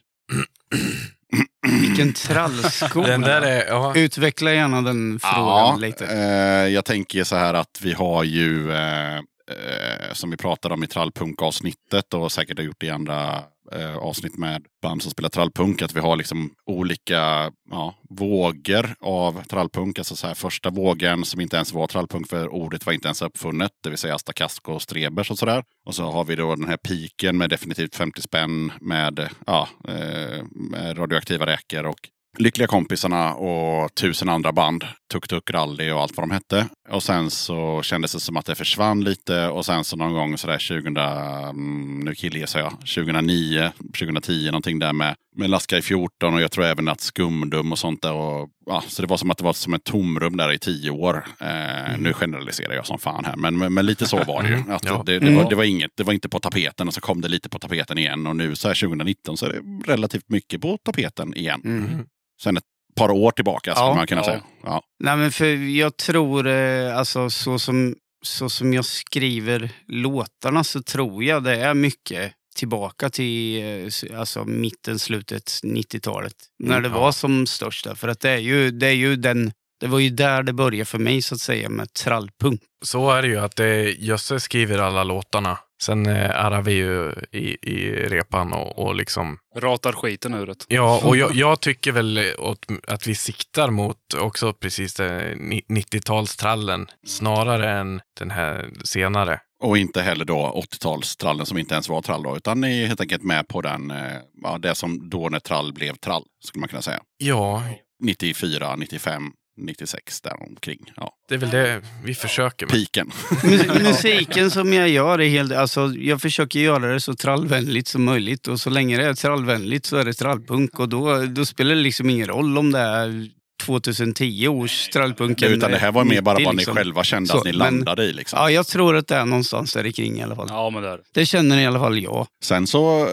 Vilken trallskola. Den där är, ja, Utveckla gärna den frågan Ja, lite. eh, jag tänker så här att vi har ju, eh, eh, som vi pratade om i trallpunk-avsnittet och säkert har gjort i andra eh, avsnitt med band som spelar trallpunk, att vi har liksom olika ja, vågor av trallpunk. Alltså så här, första vågen som inte ens var trallpunk för ordet var inte ens uppfunnet, det vill säga Asta Kasko och Strebers och sådär. Och så har vi då den här piken med definitivt 50 spänn med, ja, eh, med radioaktiva räkor och Lyckliga kompisarna och tusen andra band. Tuk Tuk Rally och allt vad de hette. Och sen så kändes det som att det försvann lite och sen så någon gång sådär 2000, mm, nu killgissar jag, 2009, 2010 någonting där med, med Laskaj 14 och jag tror även att Skumdum och sånt där. Och, ja, så det var som att det var som ett tomrum där i tio år. Eh, Nu generaliserar jag som fan här, men, men, men lite så var det ju. Att Ja. det, det, var, det, var inget, det var inte på tapeten och så kom det lite på tapeten igen och nu så här 2019 så är det relativt mycket på tapeten igen. Mm. Sen ett par år tillbaka skulle Ja. man kunna Ja. säga. Ja. Nej, men för jag tror, eh, alltså så som, så som jag skriver låtarna så tror jag det är mycket tillbaka till eh, alltså mitten, slutet 90-talet. när det ja. var som störst. där. För att det är ju, det är ju den, det var ju där det började för mig så att säga med trallpunk. så är det ju att det, Jösse skriver alla låtarna. Sen eh, arrar vi ju i, i repan och, och liksom Ratar skiten ur det. Ja, och jag, jag tycker väl åt, att vi siktar mot också precis det, ni- 90-talstrallen snarare än den här senare. Och inte heller då 80-talstrallen som inte ens var trall då, utan ni är helt enkelt med på den, eh, ja, det som då när trall blev trall, skulle man kunna säga. Ja, 94, 95, 96 däromkring. Ja. det är väl det vi försöker med. Piken. Mus- Musiken som jag gör är helt, alltså jag försöker göra det så trallvänligt som möjligt och så länge det är trallvänligt så är det trallpunk och då, då spelar det liksom ingen roll om det är 2010 års trallpunk. Utan det här var mer bara 90 vad ni liksom. själva kände Så, att ni men- landade i. Liksom. Ja, jag tror att det är någonstans där kring i alla fall. Ja, men det är det. Känner i alla fall jag. Sen så eh,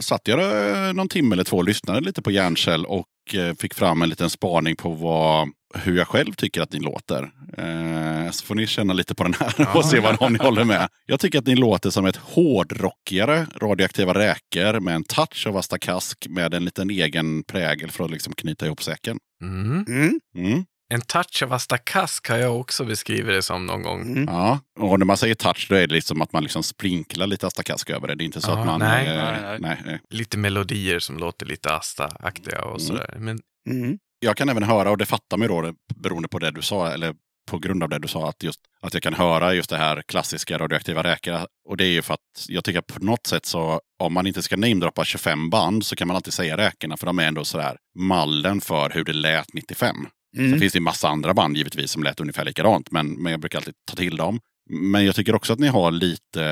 satt jag någon timme eller två och lyssnade lite på Järnkäll och eh, fick fram en liten spaning på vad, hur jag själv tycker att ni låter. Eh, så får ni känna lite på den här och se vad ni håller med. Jag tycker att ni låter som ett hårdrockigare Radioaktiva Räkor med en touch av Asta Kask med en liten egen prägel för att liksom knyta ihop säcken. Mm. Mm. Mm. En touch av Asta Kask har jag också beskrivit det som någon gång. Mm. Ja, och när man säger touch då är det liksom att man liksom sprinklar lite Asta Kask över det. Det är inte så Ja, att man... nej. eh, Nej, nej. nej, nej. Lite melodier som låter lite Asta-aktiga och Mm. sådär. Men Mm. Jag kan även höra, och det fattar mig då, beroende på det du sa, eller på grund av det du sa, att, just, att jag kan höra just det här klassiska radioaktiva räkor. Och det är ju för att jag tycker att på något sätt så, om man inte ska namedroppa 25 band så kan man alltid säga räkorna, för de är ändå sådär mallen för hur det lät 95. Sen Mm. finns det en massa andra band givetvis som lät ungefär likadant, men, men jag brukar alltid ta till dem. Men jag tycker också att ni har lite,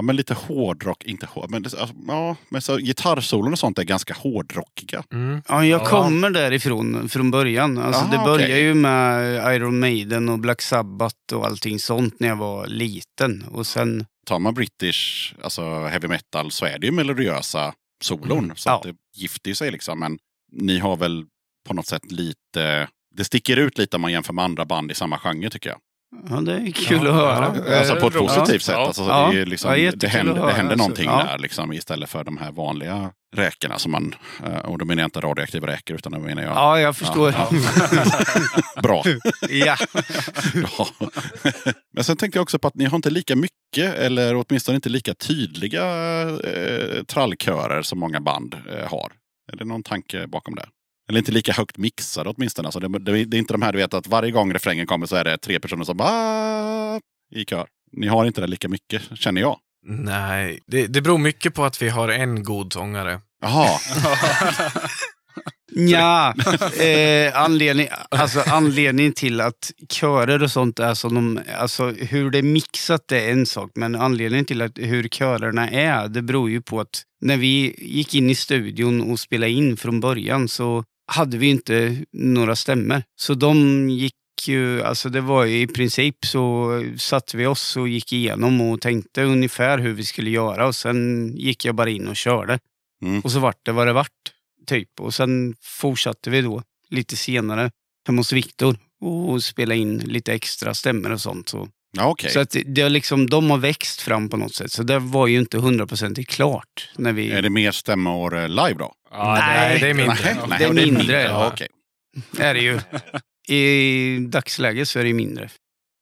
ja, men lite hårdrock, inte hård, men, alltså, ja, men så, gitarrsolon och sånt är ganska hårdrockiga. mm. Ja, jag Ja. kommer därifrån från början. Alltså, Aha, det började okej. ju med Iron Maiden och Black Sabbath och allting sånt när jag var liten. Och sen, tar man British, alltså heavy metal, så är det ju melodiösa solon. Mm, Så ja. att det gifter ju sig liksom. Men ni har väl på något sätt lite, det sticker ut lite om man jämför med andra band i samma genre tycker jag. Ja, det är kul att höra. Ja, Alltså på ett Ja. positivt sätt. Ja. Alltså, Ja. det, är liksom, Ja, det, händer, det händer någonting Ja. där liksom, istället för de här vanliga räkorna. Som man, eh, och då menar jag inte radioaktiva räkor utan då menar jag Ja, jag förstår. Ja, bra. Ja. Ja. Men sen tänkte jag också på att ni har inte lika mycket, eller åtminstone inte lika tydliga eh, trallkörer som många band eh, har. Är det någon tanke bakom det? Eller inte lika högt mixade åtminstone. Alltså det, det, det är inte de här du vet att varje gång refrängen kommer så är det tre personer som bara i kör. Ni har inte det lika mycket, känner jag. Nej, det, det beror mycket på att vi har en god sångare. Jaha, Ja, eh, anledning, alltså anledningen till att körer och sånt är som de, alltså hur det är mixat det är en sak, men anledningen till att hur körerna är, det beror ju på att när vi gick in i studion och spelade in från början så hade vi inte några stämmer. Så de gick ju, alltså det var i princip så satte vi oss och gick igenom och tänkte ungefär hur vi skulle göra och sen gick jag bara in och körde. Mm. Och så vart det vad det vart. Typ. Och sen fortsatte vi då lite senare hemma hos Viktor och spela in lite extra stämmor och sånt. Så, okej. så att det- det har liksom, de har växt fram på något sätt. Så det var ju inte hundraprocentigt klart. När vi... Är det mer stämmor eh, live då? Ja, Nej, det är mindre. Nej, Ja. nej, Det är mindre, Ja, okej. är det ju. I dagsläget så är det mindre.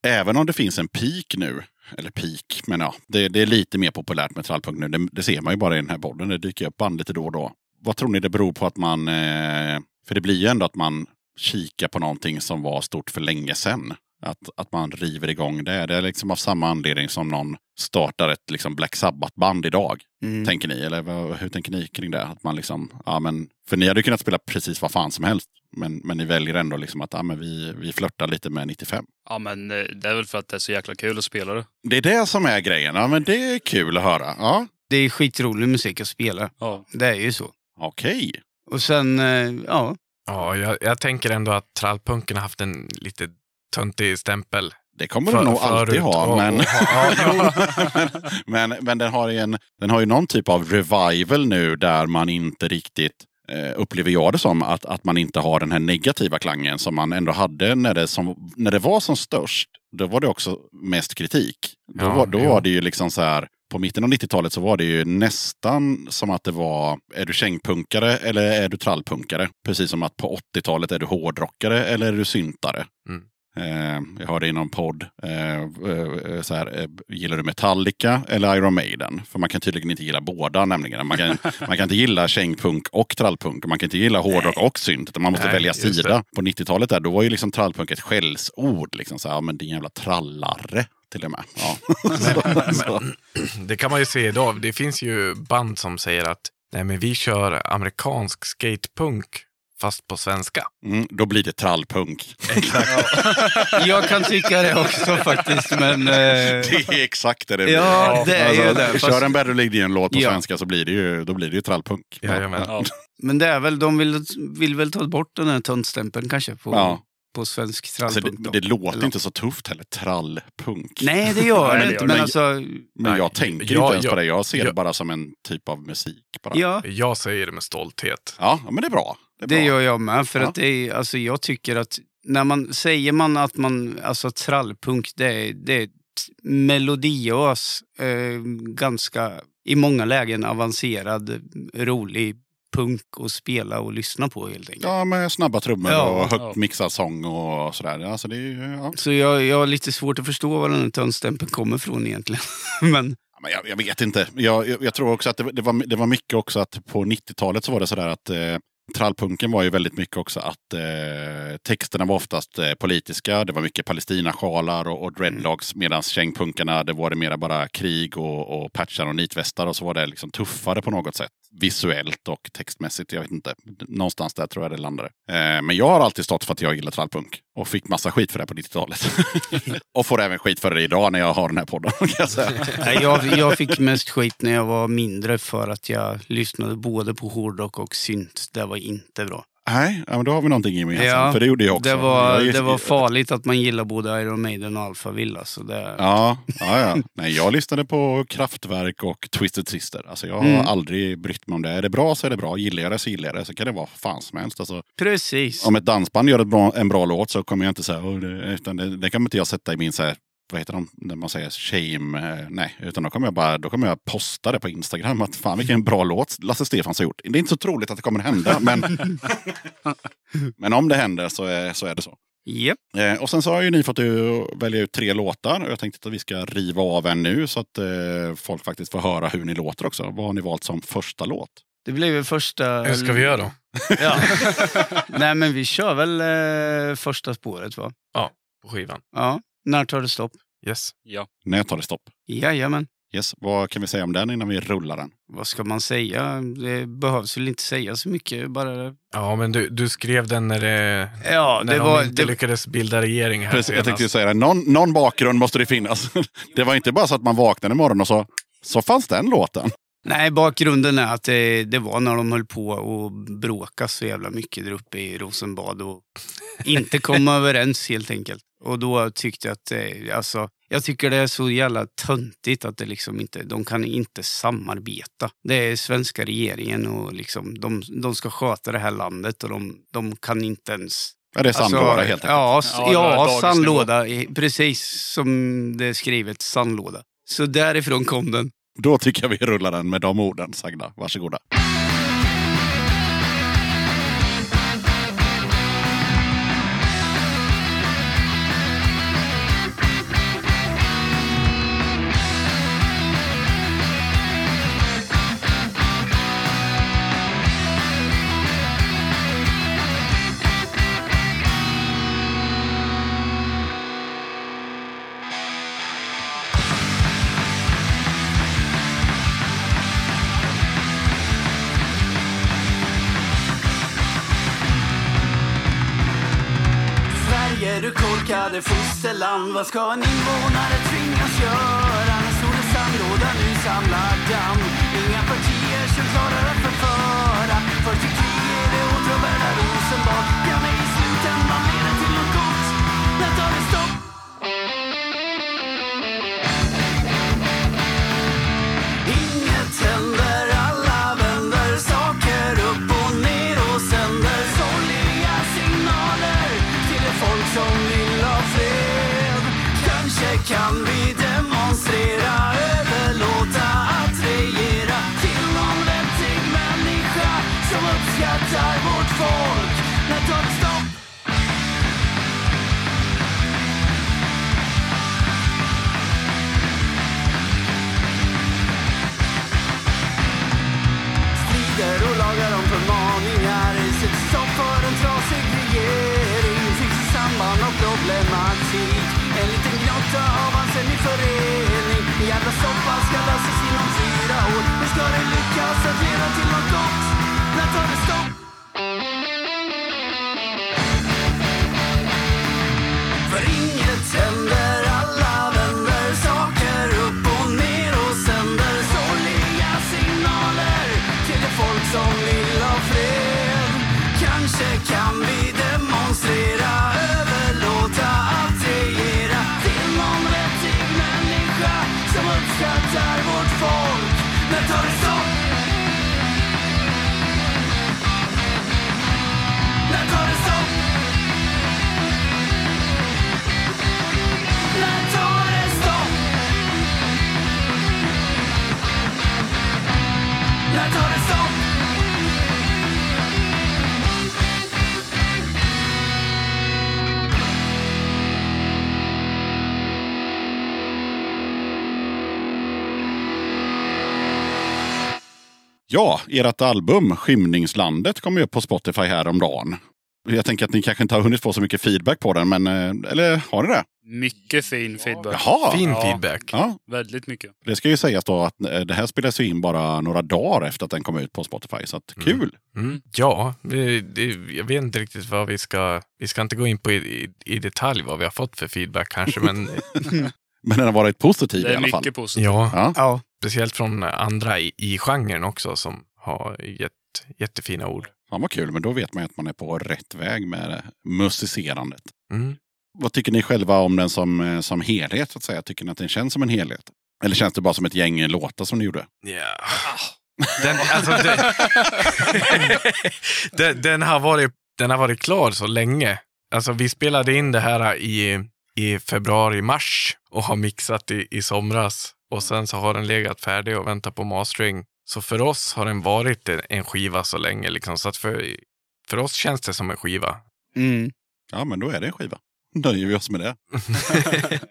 Även om det finns en peak nu, eller peak, men ja, det, det är lite mer populärt med trallpunk nu. Det, det ser man ju bara i den här podden. Det dyker upp band lite då och då. Vad tror ni det beror på att man... Eh, för det blir ju ändå att man kikar på någonting som var stort för länge sedan. Att, att man river igång det. Det är liksom av samma anledning som någon startar ett liksom Black Sabbath-band idag. Mm. Tänker ni? Eller vad, hur tänker ni kring det? Att man liksom, ja, men, för ni hade kunnat spela precis vad fan som helst. Men, men ni väljer ändå liksom att ja, men vi, vi flörtar lite med 95. Ja, men eh, det är väl för att det är så jäkla kul att spela det. Det är det som är grejen. Ja, men det är kul att höra. Ja, Det är skitrolig musik att spela. Ja. Det är ju så. okej. Och sen, eh, ja. Ja, jag, jag tänker ändå att trallpunken har haft en lite töntig stämpel. Det kommer den nog alltid ha. Men, ja, men, men den, har ju en, den har ju någon typ av revival nu där man inte riktigt eh, upplever jag det som att, att man inte har den här negativa klangen som man ändå hade när det, som, när det var som störst. Då var det också mest kritik. Då, Ja, var, då jo. var det ju liksom så här, på mitten av 90-talet så var det ju nästan som att det var, är du kängpunkare eller är du trallpunkare? Precis som att på 80-talet är du hårdrockare eller är du syntare? Mm. Eh, jag hörde i någon podd, eh, eh, så här, gillar du Metallica eller Iron Maiden? För man kan tydligen inte gilla båda nämligen. Man kan, man kan inte gilla kängpunk och trallpunk. Man kan inte gilla hårdrock och synt. Man måste Nej, välja sida. På 90-talet där, då var ju liksom trallpunk ett skällsord. Liksom, så här, men din jävla trallare till och med. Ja. så. Det kan man ju se idag. Det finns ju band som säger att nej, men vi kör amerikansk skatepunk fast på svenska. Mm, då blir det trallpunk. Jag kan tycka det också faktiskt, men... Eh, Det är exakt det det blir. ja, det är ju det. Kör en Better League låt på Ja. svenska så blir det ju, då blir det ju trallpunk. Jajamän. Ja. men det är väl, de vill, vill väl ta bort den här töntstämpeln kanske på, Ja. på svensk Alltså, trallpunk. det, då. det låter Eller- inte så tufft heller. Trallpunk. Nej, det gör det det inte. Men det. alltså, Men Nej, jag tänker ja, inte ens ja, på det. Jag ser det ja. bara som en typ av musik. Bara. ja, Jag säger det med stolthet. Ja, men det är bra. Det, gör jag med. För Ja. att det är, alltså, jag tycker att när man säger man att man, alltså trallpunk, det är, det är melodiös, eh, ganska i många lägen avancerad, rolig punk att spela och lyssna på helt enkelt. Ja, med snabba trummor Ja. och högt Ja. mixad sång och sådär. Alltså, det är, ja. Så jag, jag har lite svårt att förstå var den här töntstämpeln kommer ifrån egentligen. Men Ja, Men jag, jag vet inte. Jag, jag, jag tror också att det, det, var, det var mycket också att på 90-talet så var det sådär att eh, trallpunken var ju väldigt mycket också att eh, texterna var oftast eh, politiska. Det var mycket Palestinasjalar och, och dreadlocks. Medan kängpunkarna, det var det mera bara krig och, och patchar och nitvästar. Och så var det liksom tuffare på något sätt. Visuellt och textmässigt. Jag vet inte. Någonstans där tror jag det landade. Eh, men jag har alltid stått för att jag gillar trallpunk. Och fick massa skit för det på 90-talet. och får även skit för det idag när jag har den här podden. Jag jag, jag fick mest skit när jag var mindre för att jag lyssnade både på hårdrock och synt. Det var inte bra. Nej, ja, men då har vi någonting gemensamt. Ja, för det gjorde jag också. Det var, Jag det var farligt att man gillar både Iron Maiden och Alpha Villa. Så det, Ja, ja, ja. Nej, jag lyssnade på Kraftwerk och Twisted Sister. Alltså, jag har Mm. aldrig brytt mig om det. Är det bra så är det bra. Gillar jag det så gillar jag det. Så kan det vara fan som helst. Alltså, Precis. om ett dansband gör ett bra, en bra låt så kommer jag inte säga "Åh, det, utan det, det kan inte jag sätta i min så här, vad heter de, när man säger shame, eh, nej, utan då kommer jag bara, då kommer jag posta det på Instagram att fan vilken bra låt Lasse Stefans har gjort. Det är inte så troligt att det kommer hända, men, men om det händer så är, så är det så. Japp. Eh, och sen så har ju ni fått välja ut tre låtar och jag tänkte att vi ska riva av en nu så att eh, folk faktiskt får höra hur ni låter också. Vad har ni valt som första låt? Det blev ju första... Hur ska vi göra då? Ja. Nej men vi kör väl eh, första spåret va? På skivan? Ja. När tar det stopp? Yes. Ja. När tar det stopp? Jajamän. Yes. Vad kan vi säga om den innan vi rullar den? Vad ska man säga? Det behövs väl inte säga så mycket. Bara... Ja, men du, du skrev den när, det, Ja, när det de var... inte Det... lyckades bilda regering här Precis, jag tänkte säga det. Någon, någon bakgrund måste det finnas. Det var inte bara så att man vaknade imorgon och så, så fanns den låten. Nej, bakgrunden är att det, det var när de höll på att bråka så jävla mycket där uppe i Rosenbad och inte komma överens helt enkelt. Och då tyckte jag att, alltså, jag tycker det är så jävla töntigt att det liksom inte, de kan inte samarbeta. Det är svenska regeringen och liksom, de, de ska sköta det här landet och de, de kan inte ens Ja, det är sandlåda helt enkelt. Ja, Ja, ja sandlåda. Precis som det är skrivet, sandlåda. Så därifrån kom den. Då tycker jag vi rullar den med de orden sagda. Varsågoda. Fosterland Vad ska en invånare kan vi Ja, ert album Skymningslandet kom ju upp på Spotify häromdagen. Jag tänker att ni kanske inte har hunnit få så mycket feedback på den, men eh, eller har ni det? Mycket fin feedback. Jaha! Fin Ja. feedback. Ja, Väldigt mycket. det ska ju sägas då att eh, det här spelas ju in bara några dagar efter att den kom ut på Spotify, så att kul! Mm. Ja, det, jag vet inte riktigt vad vi ska... Vi ska inte gå in på i, i, i detalj vad vi har fått för feedback kanske, men Men den har varit positiv Det i är alla fall. mycket positivt. ja, Ja. Ja, speciellt från andra i, i genren också som har gett jättefina ord. Fan vad kul, men då vet man ju att man är på rätt väg med musicerandet. Mm. Vad tycker ni själva om den som, eh, som helhet? Så att säga? Tycker ni att den känns som en helhet? Eller känns det bara som ett gäng låtar som ni gjorde? Ja. Den, alltså, den, den, den, har varit, den har varit klar så länge. Alltså, vi spelade in det här i, i februari, mars och har mixat i, i somras. Och sen så har den legat färdig och väntat på mastering. Så för oss har den varit en, skiva så länge. Liksom. Så att för, för oss känns det som en skiva. Mm. Ja, men då är det en skiva. Nöjer vi oss med det.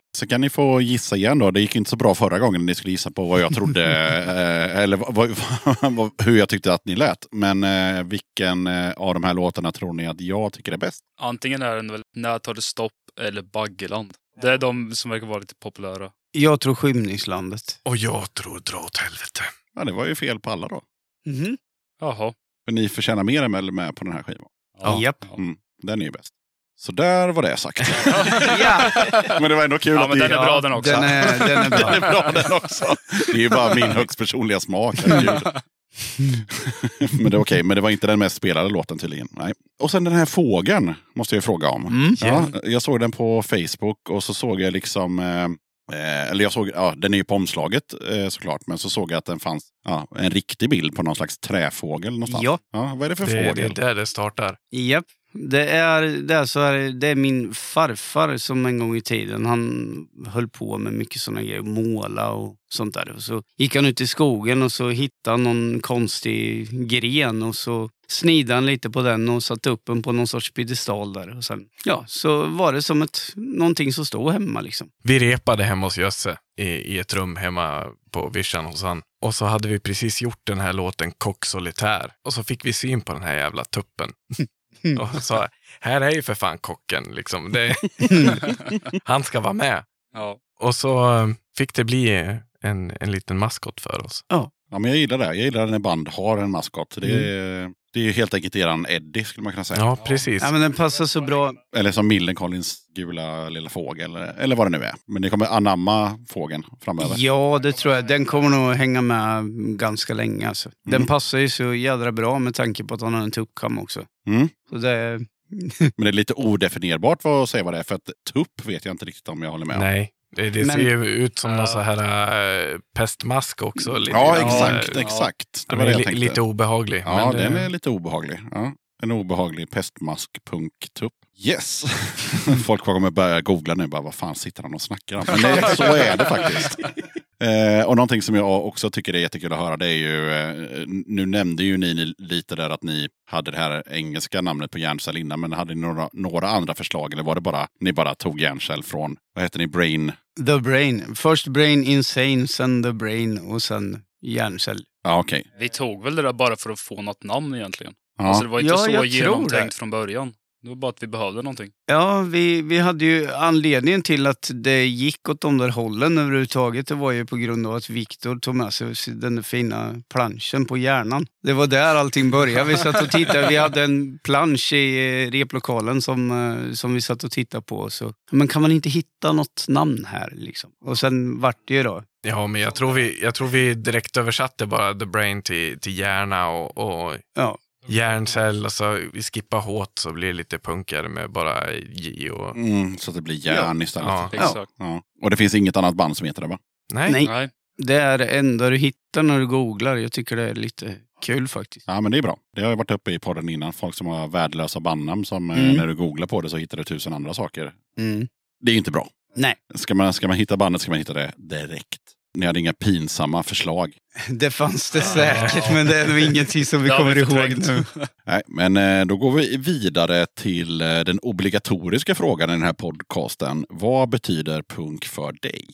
Så kan ni få gissa igen då. Det gick inte så bra förra gången ni skulle gissa på vad jag trodde, eh, eller vad, vad, hur jag tyckte att ni lät. Men eh, vilken eh, av de här låtarna tror ni att jag tycker är bäst? Antingen är den väl När tar det stopp eller Baggeland. Det är de som verkar vara lite populära. Jag tror Skymningslandet. och jag tror dra åt helvete. Ja, det var ju fel på alla då. Mhm. Jaha. För ni förtjänar mer än väl med på den här skivan. Ja. Japp. Mm, den är ju bäst. Så där var det sagt. ja, men det var ändå kul Ja, att men ni... den är bra den också. den är, den är Den bra. är bra den också. Det är ju bara min högst personliga smak. herregud. men det är okej, men det var inte den mest spelade låten tydligen. Nej. Och sen den här fågeln måste jag fråga om. Mm. Ja, jag såg den på Facebook och så såg jag liksom eh, Eh, eller jag såg, ja, den är ju på omslaget eh, såklart, men så såg jag att den fanns ja, en riktig bild på någon slags träfågel någonstans. Ja. Ja, vad är det för Det, det är fågel? där det startar. Japp. Det är, det, är så här, det är min farfar som en gång i tiden, han höll på med mycket sådana grejer, måla och sånt där. Och så gick han ut i skogen och så hittade någon konstig gren och så snidade han lite på den och satte upp den på någon sorts piedestal där. Och sen, ja, så var det som ett, någonting som stod hemma liksom. Vi repade hemma hos Jösse i, i ett rum hemma på vischan hos han. Och så hade vi precis gjort den här låten Kock Solitär. Och så fick vi syn på den här jävla tuppen. Och sa, här är ju för fan kocken. Liksom. Det, han ska vara med. Ja. Och så eh, fick det bli en, en liten maskot för oss. Ja, men jag gillar det. Jag gillar när band har en maskot. Det är, det är ju helt enkelt eran Eddie skulle man kunna säga. Ja, precis. Ja, men den passar så bra. Eller som Millencolins gula lilla fågel. Eller, eller vad det nu är. Men det kommer anamma fågeln framöver. Ja, det tror jag. Den kommer nog hänga med ganska länge. Alltså. Den Mm. passar ju så jädra bra med tanke på att han har en tuppkam också. Mm. Så det, Men det är lite odefinierbart vad att säga vad det är. För att tupp vet jag inte riktigt om jag håller med om. Nej, det, det Men- ser ju ut som någon Ja. så här äh, pestmask också. Lite, Ja, exakt. Ja, exakt. Det Den var det jag tänkte. lite obehaglig. Ja, men, den eh, är lite obehaglig. Ja. En obehaglig pestmask-punktupp. Yes! Folk kommer börja googla nu. Bara, vad fan sitter han och snackar om? Men det, så är det faktiskt. Eh, och någonting som jag också tycker är jättekul att höra det är ju, eh, nu nämnde ju ni lite där att ni hade det här engelska namnet på hjärncell innan, men hade ni några, några andra förslag eller var det bara, ni bara tog hjärncell från, vad heter ni, brain? the brain. Först brain insane, sen the brain och sen hjärncell. Ja, okej. Vi tog väl det där bara för att få något namn egentligen. Ja. Alltså det var inte Ja, så genomtänkt det. från början. Det var bara att vi behövde någonting. Ja, vi, vi hade ju anledningen till att det gick åt de där hållen överhuvudtaget. Det var ju på grund av att Viktor tog med sig den där fina planschen på hjärnan. Det var där allting började. Vi satt och tittade. Vi hade en plansch i eh, replokalen som, eh, som vi satt och tittade på. Så, men kan man inte hitta något namn här liksom? Och sen vart det ju då. Ja, men jag tror vi, jag tror vi direkt översatte bara the brain till, till hjärna och, och Ja, hjärncell. Och så vi skippar H så blir det lite punkare med bara J och... Mm, så att det blir järn istället. Ja. Ja. Exakt. Och det finns inget annat band som heter det va? Nej. Nej. Nej. det är det enda du hittar när du googlar. Jag tycker det är lite kul faktiskt. Ja, men det är bra. Det har ju varit uppe i podden innan. Folk som har värdelösa bandnamn som eh, Mm. när du googlar på det så hittar du tusen andra saker. Mm. Det är inte bra. Nej, Ska man, ska man hitta bandet ska man hitta det direkt. Ni hade inga pinsamma förslag. det fanns det säkert, men det är nog ingenting som vi kommer ihåg nu. Nej, men eh, då går vi vidare till eh, den obligatoriska frågan i den här podcasten. Vad betyder punk för dig?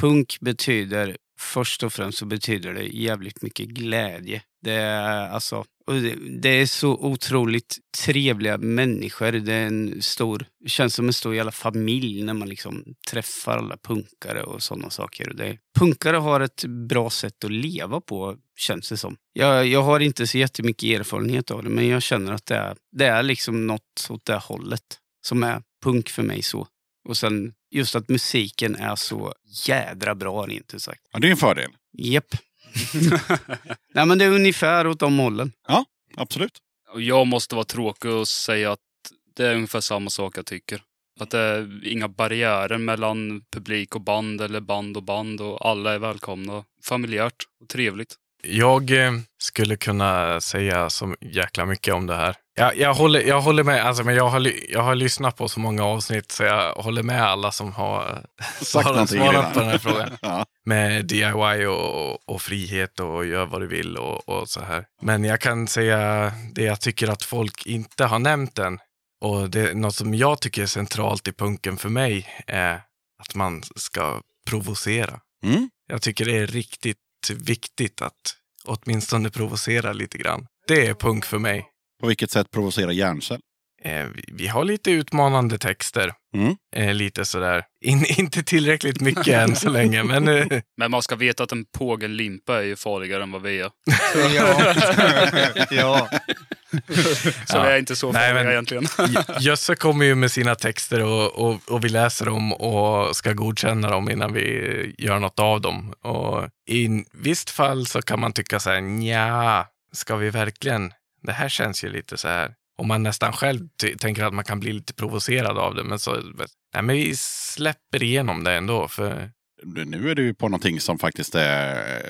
Punk betyder, först och främst så betyder det jävligt mycket glädje. Det är, alltså, det, det är så otroligt trevliga människor. Det är en stor, det känns som en stor jävla familj när man liksom träffar alla punkare och sådana saker. Det, punkare har ett bra sätt att leva på, känns det som. Jag, jag har inte så jättemycket erfarenhet av det, men jag känner att det är, det är liksom något åt det hållet som är punk för mig så. Och sen just att musiken är så jädra bra rent ut sagt. Ja, det är en fördel. Japp. Nej men det är ungefär åt de hållen. Absolut. Och jag måste vara tråkig och säga att det är ungefär samma sak jag tycker. Att det är inga barriärer mellan publik och band eller band och band och alla är välkomna. Familjärt och trevligt. Jag eh, skulle kunna säga så jäkla mycket om det här. Jag, jag, håller, jag håller med, alltså, men jag har, jag har lyssnat på så många avsnitt så jag håller med alla som har Sagt svarat, svarat på den här frågan. Ja. Med DIY och, och frihet och gör vad du vill och, och så här. Men jag kan säga det jag tycker att folk inte har nämnt än. Och det är något som jag tycker är centralt i punken för mig är att man ska provocera. Mm. Jag tycker det är riktigt viktigt att åtminstone provocera lite grann. Det är punk för mig. På vilket sätt provocerar hjärncell? Eh, vi, vi har lite utmanande texter. Mm. Eh, lite sådär. In, inte tillräckligt mycket än så länge, men eh, Men man ska veta att en pågellimpa är ju farligare än vad vi är. Ja. ja. Så Ja. vi är inte så Nej, men- egentligen. Jösse kommer ju med sina texter och, och, och vi läser dem och ska godkänna dem innan vi gör något av dem. Och i visst fall så kan man tycka så här, nja, ska vi verkligen? Det här känns ju lite så här. Och man nästan själv tänker att man kan bli lite provocerad av det, men så, nej men vi släpper igenom det ändå. För Nu är du på någonting som faktiskt är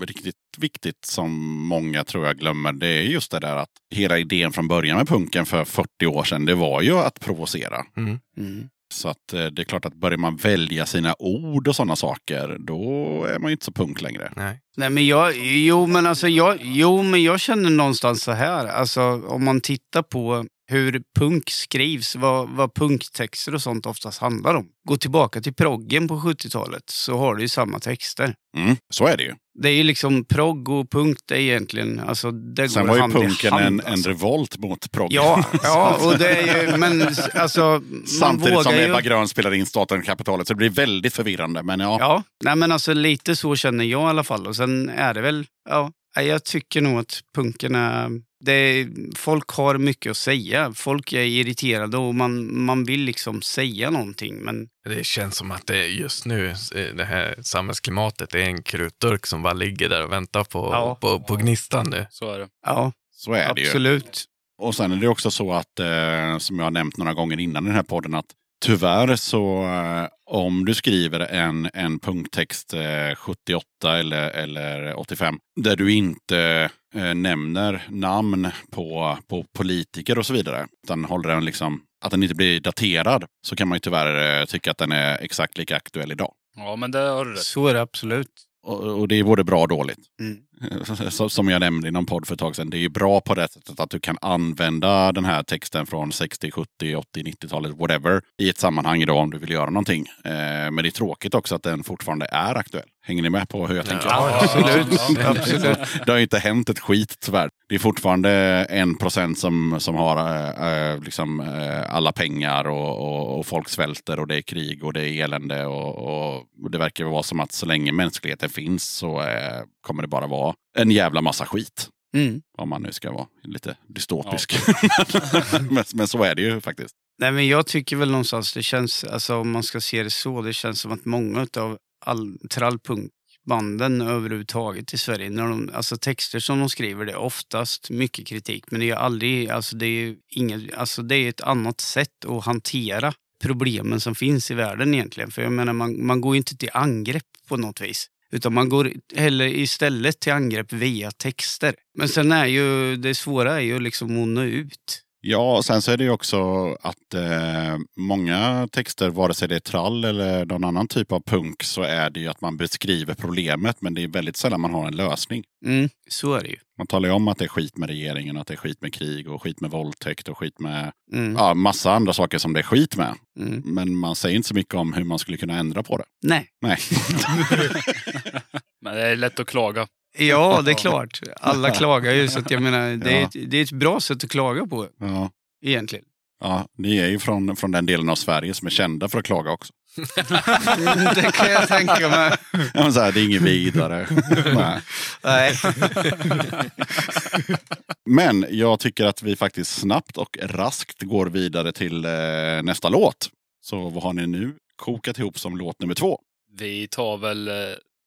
riktigt viktigt som många tror jag glömmer. Det är just det där att hela idén från början med punken för 40 år sedan, det var ju att provocera. mm, Mm. Så att eh, det är klart att börjar man välja sina ord och sådana saker, då är man ju inte så punk längre. nej. Nej men jag, jo men alltså jag, jo men jag känner någonstans så här, alltså om man tittar på hur punk skrivs, vad, vad punktexter och sånt oftast handlar om. Gå tillbaka till proggen på 70-talet så har du ju samma texter. Mm, så är det ju. Det är ju liksom progg och punk, det är egentligen, alltså det Sen går var ju hand i punken hand, en, en alltså. revolt mot progg. Ja, ja, och det är ju, men alltså... Samtidigt som Ebba ju... Grön spelar in Staten och kapitalet. Så det blir väldigt förvirrande. Men ja, Ja, nej men alltså lite så känner jag i alla fall. Och sen är det väl, ja, jag tycker nog att punken är... Det folk har mycket att säga. Folk är irriterade och man, man vill liksom säga någonting. Men Det känns som att det just nu, eh, det här samhällsklimatet, det är en krutdurk som bara ligger där och väntar på, Ja. på, på gnistan nu. Så är det. ja, så är det ju. absolut. Och sen är det också så att, eh, som jag har nämnt några gånger innan i den här podden, att tyvärr så eh, om du skriver en, en punkttext eh, 78 eller, eller 85, där du inte eh, nämner namn på, på politiker och så vidare, utan håller den liksom, att den inte blir daterad, så kan man ju tyvärr eh, tycka att den är exakt lika aktuell idag. Ja, men det har du rätt. Så är det absolut. Och, och det är både bra och dåligt. Mm. Som jag nämnde i någon podd för ett tag sedan. Det är ju bra på det sättet att du kan använda den här texten från 60, 70, 80, 90-talet, whatever, i ett sammanhang idag om du vill göra någonting. Eh, men det är tråkigt också att den fortfarande är aktuell. Hänger ni med på hur jag tänker? Ja, Absolut. absolut. Det har ju inte hänt ett skit tyvärr. Det är fortfarande en procent som, som har eh, eh, liksom, eh, alla pengar och, och, och folk svälter och det är krig och det är elände. Och, och, och det verkar vara som att så länge mänskligheten finns så eh, kommer det bara vara en jävla massa skit. Mm. Om man nu ska vara lite dystopisk. men, men så är det ju faktiskt. Nej, men jag tycker väl någonstans, det känns, alltså om man ska se det så, det känns som att många av all banden överhuvudtaget i Sverige, när de, alltså texter som de skriver, det är oftast mycket kritik, men det är aldrig, alltså det är inget, alltså det är ett annat sätt att hantera problemen som finns i världen egentligen. För jag menar, man, man går ju inte till angrepp på något vis. Utan man går heller istället till angrepp via texter. Men sen är ju det svåra är ju liksom att nå ut. Ja, sen så är det ju också att eh, många texter, vare sig det är trall eller någon annan typ av punk, så är det ju att man beskriver problemet, men det är väldigt sällan man har en lösning. Mm, så är det ju. Man talar ju om att det är skit med regeringen, att det är skit med krig och skit med våldtäkt och skit med Mm, ja, massa andra saker som det är skit med. mm. Men man säger inte så mycket om hur man skulle kunna ändra på det. Nej. Nej. Men det är lätt att klaga. Ja, det är klart. Alla klagar ju, så att jag menar, det är, ett, det är ett bra sätt att klaga på ja. egentligen. Ja, ni är ju från, från den delen av Sverige som är kända för att klaga också. det kan jag tänka mig. Ja, men så här, det är inget vidare. Nej. Nej. Men jag tycker att vi faktiskt snabbt och raskt går vidare till eh, nästa låt. Så vad har ni nu kokat ihop som låt nummer två? Vi tar väl eh,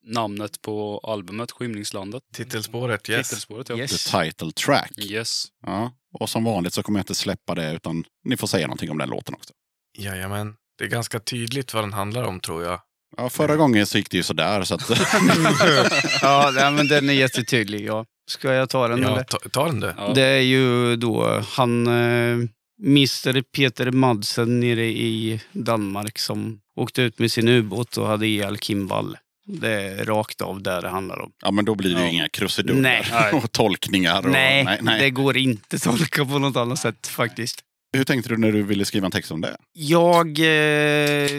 namnet på albumet, Skymningslandet. Titelspåret, yes. Titelspåret, ja. Yes. The title track. Yes. Ja. Och som vanligt så kommer jag inte släppa det utan ni får säga någonting om den låten också. Jajamän. Det är ganska tydligt vad den handlar om tror jag. Ja, förra gången så gick det ju sådär så att... Ja, nej, men den är jättetydlig. Ja. Ska jag ta den Ja, eller? ta, ta den du. Ja. Det är ju då han, eh, Mr Peter Madsen nere i Danmark som åkte ut med sin ubåt och hade ihjäl Kim Wall. Det är rakt av där det handlar om. Ja, men då blir det ju Ja. inga krusiduller Nej. och tolkningar. Och... nej, nej, nej. det går inte att tolka på något annat sätt faktiskt. Hur tänkte du när du ville skriva en text om det? Jag, eh,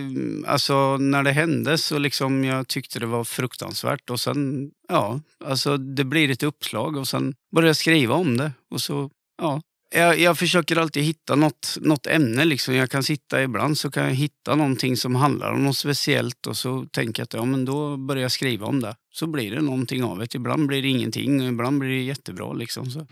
alltså när det hände så liksom jag tyckte det var fruktansvärt och sen, ja, alltså det blir ett uppslag och sen började jag skriva om det och så, ja. Jag, jag försöker alltid hitta något, något ämne liksom. Jag kan sitta ibland så kan jag hitta någonting som handlar om något speciellt och så tänker jag att ja men då börjar jag skriva om det. Så blir det någonting av det. Ibland blir det ingenting och ibland blir det jättebra liksom. Så.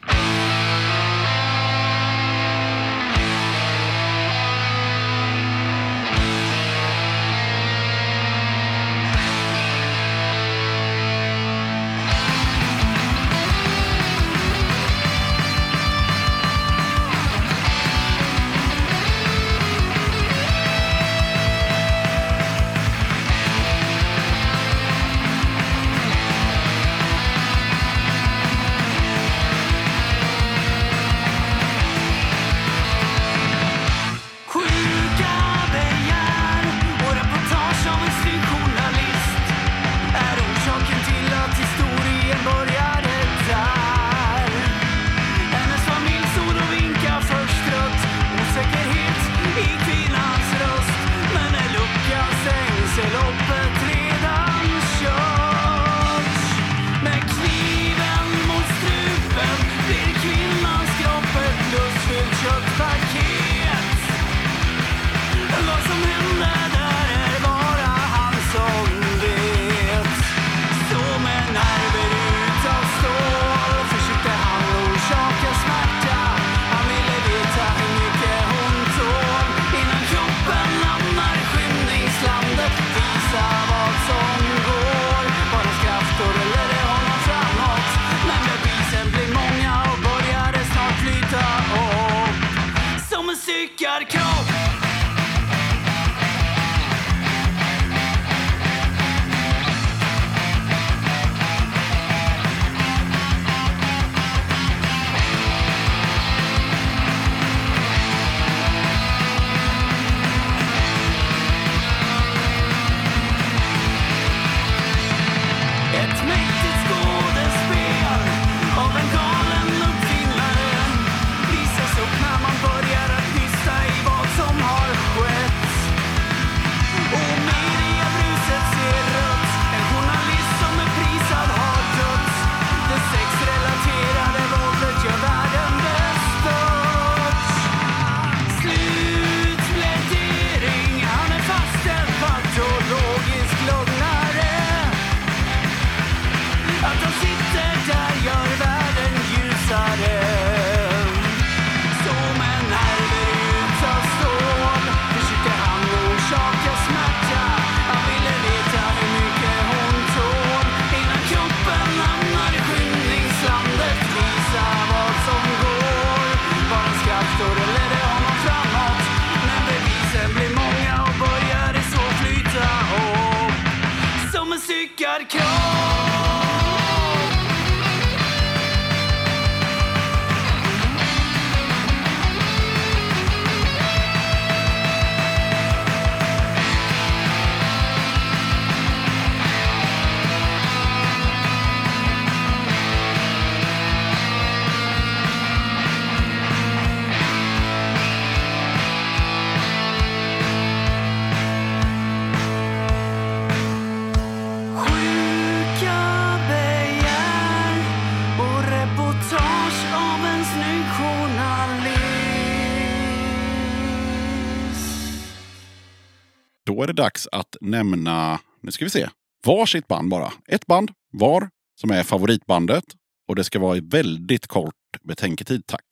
Då är det dags att nämna, nu ska vi se, varsitt band bara. Ett band var som är favoritbandet och det ska vara i väldigt kort betänketid, tack.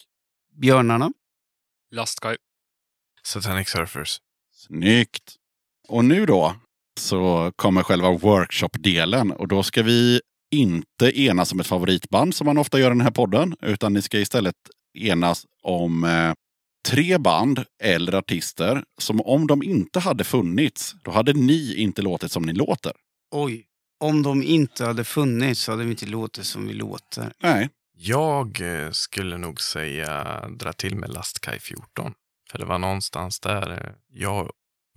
Björnarna. Lastkaj. Satanic Surfers. Snyggt! Och nu då, så kommer själva workshop-delen. Och då ska vi inte enas om ett favoritband som man ofta gör i den här podden. Utan ni ska istället enas om eh, tre band eller artister som om de inte hade funnits, då hade ni inte låtit som ni låter. Oj. Om de inte hade funnits så hade vi inte låtit som vi låter. Nej, Jag eh, skulle nog säga dra till med Lastkaj 14. För det var någonstans där eh, jag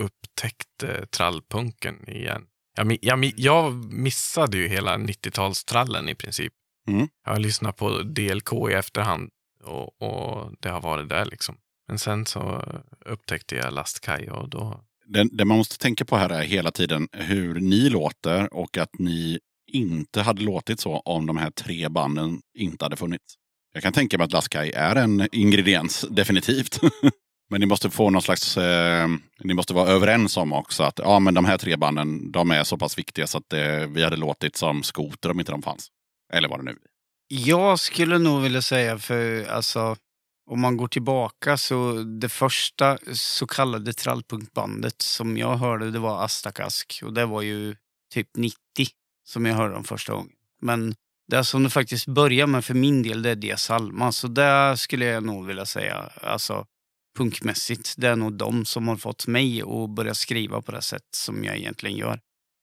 upptäckte trallpunken igen. Jag, jag, jag missade ju hela 90-talstrallen i princip. Mm. Jag har lyssnat på DLK i efterhand och, och det har varit där liksom. Men sen så upptäckte jag Lastkaj och då... det, det man måste tänka på här är hela tiden hur ni låter och att ni inte hade låtit så om de här tre banden inte hade funnits. Jag kan tänka mig att Laskai är en ingrediens, definitivt. men ni måste få någon slags... Eh, ni måste vara överens om också att ja, men de här tre banden de är så pass viktiga så att eh, vi hade låtit som skoter om inte de fanns. Eller vad det nu blir. Jag skulle nog vilja säga, för alltså, om man går tillbaka så det första så kallade trallpunkbandet som jag hörde det var Astakask och det var ju typ 90 som jag hörde dem första gången. Men det som det faktiskt börjar med för min del det är Dia Salma, så där skulle jag nog vilja säga, alltså punkmässigt, det är nog de som har fått mig att börja skriva på det sätt som jag egentligen gör.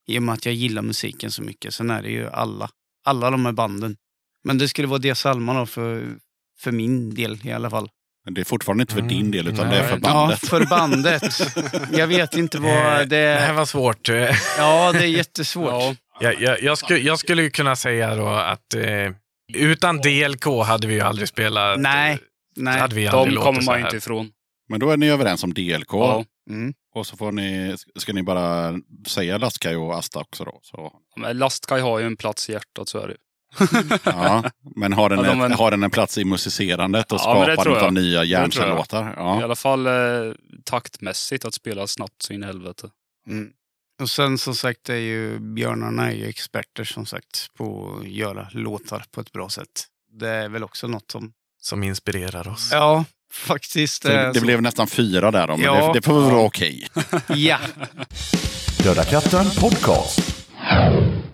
I och med att jag gillar musiken så mycket. Sen är det ju alla, alla de här banden. Men det skulle vara Dia Salma då för, för min del i alla fall. Men det är fortfarande inte för Mm, din del utan nej. det är för bandet. Ja, för bandet. Jag vet inte Eh, vad Det här det... var svårt. Eh, Ja, det är jättesvårt. Ja, Jag, jag, jag, skulle, jag skulle ju kunna säga då att eh, utan DLK hade vi ju aldrig spelat. Nej, eh, Nej. Hade vi aldrig de kommer man här. inte ifrån. Men då är ni överens om DLK. Ja. Mm. Och så får ni, ska ni bara säga Lastkaj och Asta också då. Så, Men Lastkaj har ju en plats i hjärtat, så är det. Ja. Men har den, Ja, de ett, är- har den en plats i musicerandet och Ja, skapandet av nya hjärncellåtar? I Ja. alla fall eh, taktmässigt att spela snabbt så in i helvete. Mm. Och sen som sagt är ju björnarna är ju experter som sagt på att göra låtar på ett bra sätt. Det är väl också något som... Som inspirerar oss. Ja, faktiskt. Det, det så- blev nästan fyra där då, men Ja. det, det får väl vara okej. Ja. Döda katten podcast.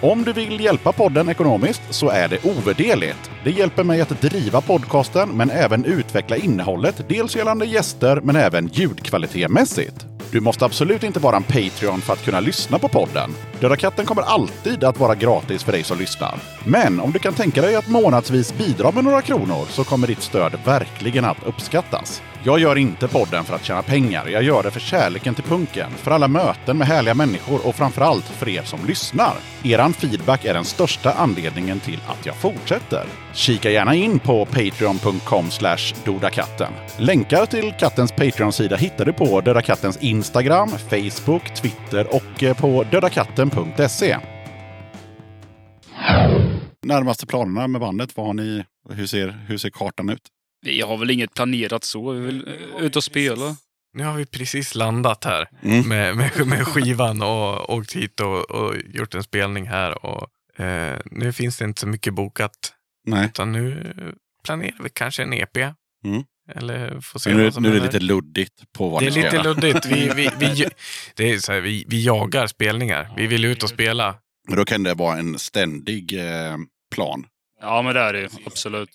Om du vill hjälpa podden ekonomiskt så är det ovärderligt. Det hjälper mig att driva podcasten men även utveckla innehållet, dels gällande gäster men även ljudkvalitetmässigt. Du måste absolut inte vara en Patreon för att kunna lyssna på podden. Döda katten kommer alltid att vara gratis för dig som lyssnar. Men om du kan tänka dig att månadsvis bidra med några kronor så kommer ditt stöd verkligen att uppskattas. Jag gör inte podden för att tjäna pengar. Jag gör det för kärleken till punken, för alla möten med härliga människor och framförallt för er som lyssnar. Eran feedback är den största anledningen till att jag fortsätter. Kika gärna in på patreon.com dodakatten. Länkar till kattens Patreon-sida hittar du på Döda Kattens Instagram, Facebook, Twitter och eh, på dödakatten.se. Närmaste planerna med bandet, vad har ni? Hur ser, hur ser kartan ut? Vi har väl inget planerat så. Vi vill eh, ut och spela. Nu har vi precis landat här Mm. med, med, med skivan och åkt hit och, och gjort en spelning här. Och, eh, nu finns det inte så mycket bokat. Nej, Utan nu planerar vi kanske en EP. Mm. Eller får se nu, vad som nu är det lite luddigt på vad Det är lite göra. luddigt. Vi, vi, vi, det är så här, vi, vi jagar spelningar. Vi vill ut och spela. Men då kan det vara en ständig eh, plan. Ja, men det är det ju. Absolut.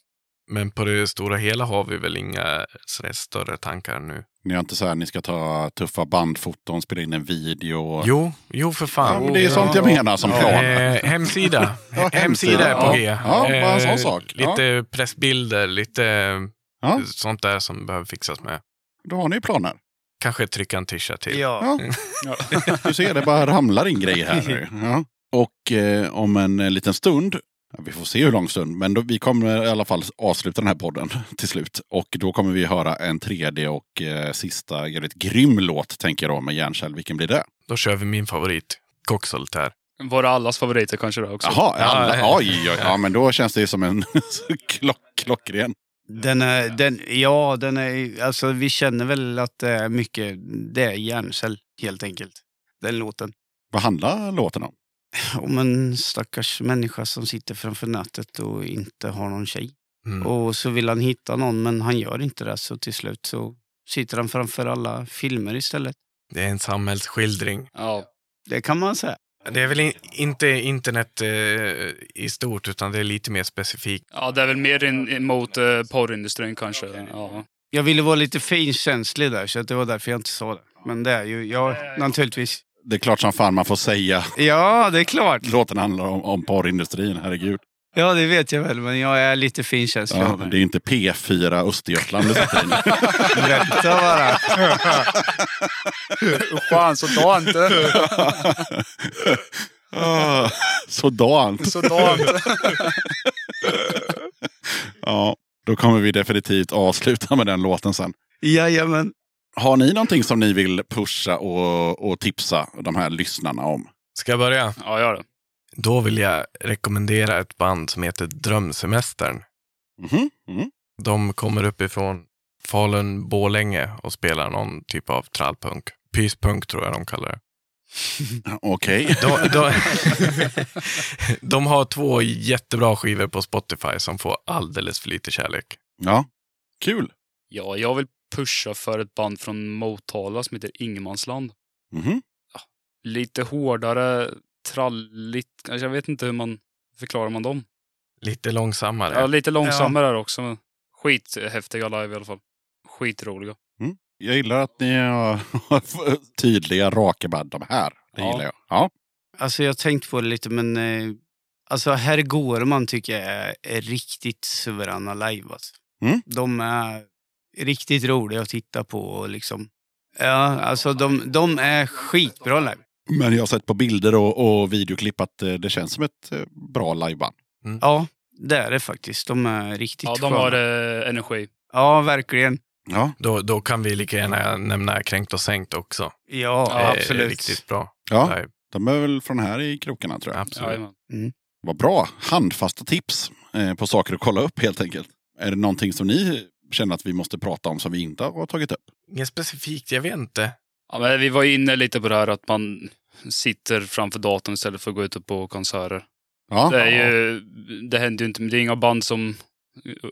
Men på det stora hela har vi väl inga större tankar nu. Ni har inte så här, ni ska ta tuffa bandfoton, spela in en video. Jo, jo för fan. Ja, men det är sånt jag menar som plan. Eh, hemsida. Ja, hemsida är på ja. G. Ja, bara en sån Eh, sak. Ja. Lite pressbilder, lite Ja, sånt där som behöver fixas med. då har ni planer. Kanske trycka en tisha till. Ja. Ja. Du ser, det bara ramlar in grejer här nu. Ja. Och eh, om en eh, liten stund, vi får se hur lång stund, men då, vi kommer i alla fall avsluta den här podden till slut. Och då kommer vi höra en tredje och eh, sista jävligt grym låt, tänker jag då, med Järnkäll. Vilken blir det? Då kör vi min favorit, Coxoltär. Våra allas favoriter kanske det också. Jaha, alla, Ja, oj, oj, ja, men då känns det ju som en klock, klockren. Den är, den, ja, den är, alltså vi känner väl att det är mycket, det är hjärncell helt enkelt. Den låten. Vad handlar låten om? Om en stackars människa som sitter framför nätet och inte har någon tjej. Mm. Och så vill han hitta någon men han gör inte det. Så till slut så sitter han framför alla filmer istället. Det är en samhällsskildring. Ja. Det kan man säga. Det är väl in, inte internet eh, i stort, utan det är lite mer specifikt. ja, det är väl mer in, emot eh, porrindustrin kanske. Ja. Jag ville vara lite finkänslig där så det var därför jag inte sa det. Men det är ju, ja naturligtvis. Det är klart som fan man får säga. Ja, det är klart. Låten handlar om, om porrindustrin, herregud. Ja, det vet jag väl. Men jag är lite finkänslig Ja, det är inte P4 Östergötland du sitter i nu. Vänta bara. Fan, sådant. Ah, Sådant. Sådant. Ja, då kommer vi definitivt avsluta med den låten sen. Jajamän. Har ni någonting som ni vill pusha och, och tipsa de här lyssnarna om? Ska jag börja? Ja, gör det. Då vill jag rekommendera ett band som heter Drömsemestern. Mhm, mhm. De kommer uppifrån Falun, Borlänge och spelar någon typ av trallpunk. Pyspunk tror jag de kallar det. Okej. De, de, de har två jättebra skivor på Spotify som får alldeles för lite kärlek. Ja, kul. Ja, jag vill pusha för ett band från Motala som heter Ingenmansland. Mhm. Lite hårdare, tralligt. Alltså, Jag vet inte hur man förklarar man dem. Lite långsammare. Ja, lite långsammare där också. Skithäftiga live i alla fall. Skitroliga. Jag gillar att ni har tydliga, raka band. De här, det Ja. gillar jag. Ja. Alltså jag har tänkt på det lite men eh, alltså Herr Gårman tycker jag är, är riktigt suveräna live. Alltså. Mm. De är riktigt roliga att titta på och liksom. Ja, alltså de, de är skitbra live. Men jag har sett på bilder och, och videoklipp att eh, det känns som ett eh, bra liveband. Ja, det är det faktiskt. De är riktigt Ja, de sköna. har eh, energi. Ja, verkligen. Ja, Då, då kan vi lika gärna nämna Kränkt och Sänkt också. Ja, är absolut. Riktigt bra. ja. de är väl från här i krokarna tror jag. Absolut. Jajamän. Vad bra. Handfasta tips eh, på saker att kolla upp helt enkelt. Är det någonting som ni känner att vi måste prata om som vi inte har tagit upp? Inget specifikt, jag vet inte. Ja, men vi var inne lite på det här att man sitter framför datorn istället för att gå ut på konserter. Ja, Det, är ju, det händer ju inte, det är inga band som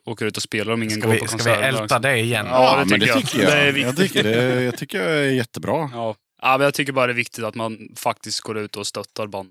åker ut och spelar om ingen Ska går vi, på ska vi konserter. älta det igen? Ja, det men tycker det jag. tycker jag. Det är jag, viktigt. tycker det, jag tycker jag är jättebra. Ja. ja, men jag tycker bara det är viktigt att man faktiskt går ut och stöttar band.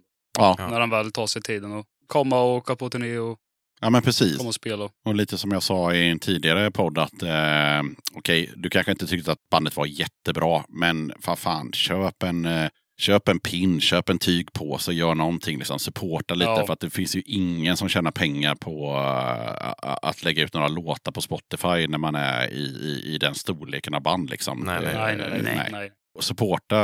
När de väl tar sig tiden och komma och åka på turné och ja men precis. och spela. Och lite som jag sa i en tidigare podd att eh, okej, du kanske inte tyckte att bandet var jättebra, men vad fan, köp en, eh, köp en pin, köp en tygpåse, gör någonting, liksom, supporta lite. Ja. För att det finns ju ingen som tjänar pengar på eh, att lägga ut några låtar på Spotify när man är i, i, i den storleken av band. Liksom. Nej, nej, Eh, Nej, nej, nej. nej. nej. och supporta,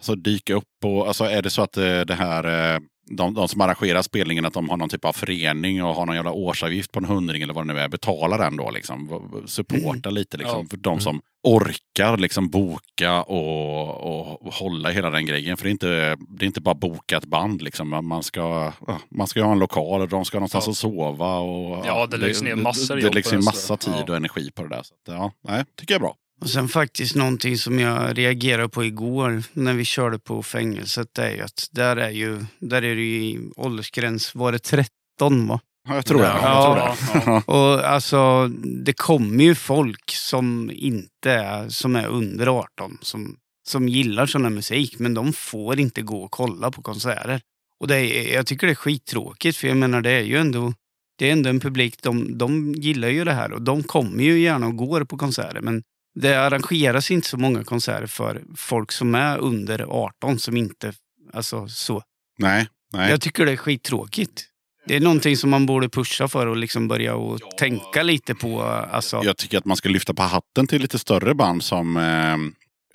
alltså dyka upp och alltså är det så att eh, det här, eh, de, de som arrangerar spelningen, att de har någon typ av förening och har någon jävla årsavgift på en hundring eller vad det nu är, betala den då liksom. Supporta lite liksom. Ja. För de som orkar liksom boka och, och hålla hela den grejen. För det är inte, det är inte bara boka ett band liksom. Man- ska, man ska ha en lokal och de ska någonstans Ja. att sova. Och, Ja, det läggs ner massor Det, läggs ner massa tid och energi på det där. Så att, ja, nej, tycker jag är bra. Och sen faktiskt någonting som jag reagerade på igår när vi körde på fängelset. Det är ju att där är ju, där är det ju åldersgräns, var det 13 va? Ja, jag tror det. Ja, jag tror det. ja. Och alltså det kommer ju folk som inte är, som är under 18 som, som gillar sån här musik men de får inte gå och kolla på konserter. Och det är, jag tycker det är skittråkigt för jag menar det är ju ändå det är ändå en publik, de, de gillar ju det här och de kommer ju gärna och går på konserter men det arrangeras inte så många konserter för folk som är under 18 som inte, alltså så. Nej, nej. Jag tycker det är skittråkigt. Det är någonting som man borde pusha för och liksom börja och tänka lite på. Alltså, Jag tycker att man ska lyfta på hatten till lite större band som, eh,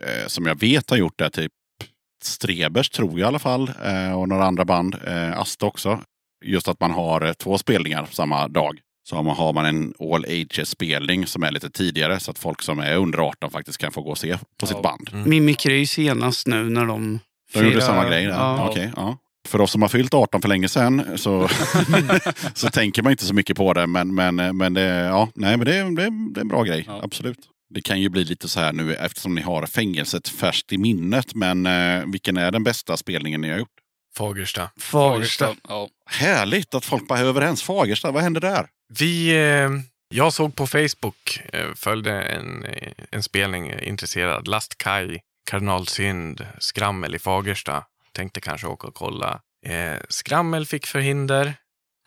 eh, som jag vet har gjort det. Typ Strebers tror jag i alla fall. Eh, och några andra band. Eh, Asta också. Just att man har eh, två spelningar samma dag. Så har man, har man en all ages-spelning som är lite tidigare. Så att folk som är under 18 faktiskt kan få gå och se på sitt Ja. band. Mimikry senast nu när de De gjorde samma grej där. Ja. Okej, ja. För oss som har fyllt 18 för länge sedan så, så tänker man inte så mycket på det. Men, men, men, det, ja, nej, men det, är- det, är- det är en bra grej, Ja. absolut. Det kan ju bli lite så här nu eftersom ni har fängelset färskt i minnet. Men eh, vilken är den bästa spelningen ni har gjort? Fagersta. Fagersta. Ja. Härligt att folk bara är överens. Fagersta, vad hände där? Vi, eh, jag såg på Facebook, eh, följde en, eh, en spelning, eh, intresserad. Lastkaj, Kardinalsynd, Skrammel i Fagersta. Tänkte kanske åka och kolla. Eh, Skrammel fick förhinder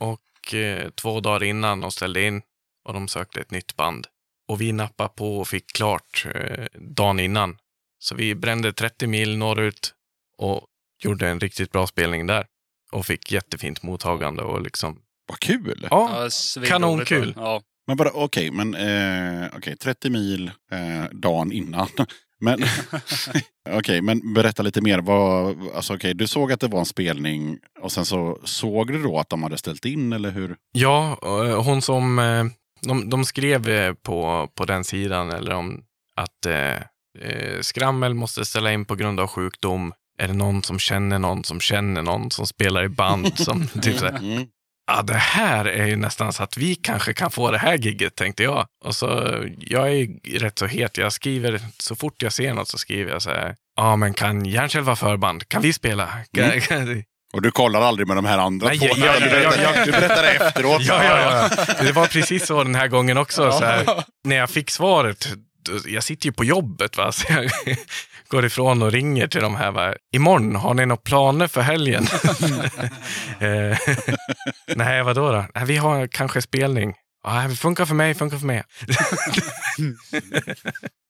och eh, två dagar innan de ställde in och de sökte ett nytt band. Och vi nappade på och fick klart eh, dagen innan. Så vi brände 30 mil norrut och gjorde en riktigt bra spelning där. Och fick jättefint mottagande och liksom, vad kul! ja, Kanonkul. Ja. Men bara, okej, men eh, okej, 30 mil eh, dagen innan. Men, okej, men berätta lite mer. Vad, alltså, okej, du såg att det var en spelning och sen så såg du då att de hade ställt in eller hur? Ja, eh, hon som... eh, De, de skrev eh, på, på den sidan eller om att eh, eh, Skrammel måste ställa in på grund av sjukdom. Är det någon som känner någon som känner någon som spelar i band? Som, typ så Mm. ja, det här är ju nästan så att vi kanske kan få det här gigget, tänkte jag. Och så, jag är ju rätt så het. Jag skriver, så fort jag ser något så skriver jag så här, ja men kan Järnkäll vara förband? Kan vi spela? Mm. Kan, Och du kollar aldrig med de här andra Nej, jag- jag- du, berättar, jag- du berättar det efteråt. Ja, ja, ja. Det var precis så den här gången också. Så här, när jag fick svaret, jag sitter ju på jobbet, va? så jag går ifrån och ringer till de här. Va? Imorgon, har ni några planer för helgen? Eh, Nej, vadå då? Nej, vi har kanske spelning. Ja, det funkar för mig, funkar för mig.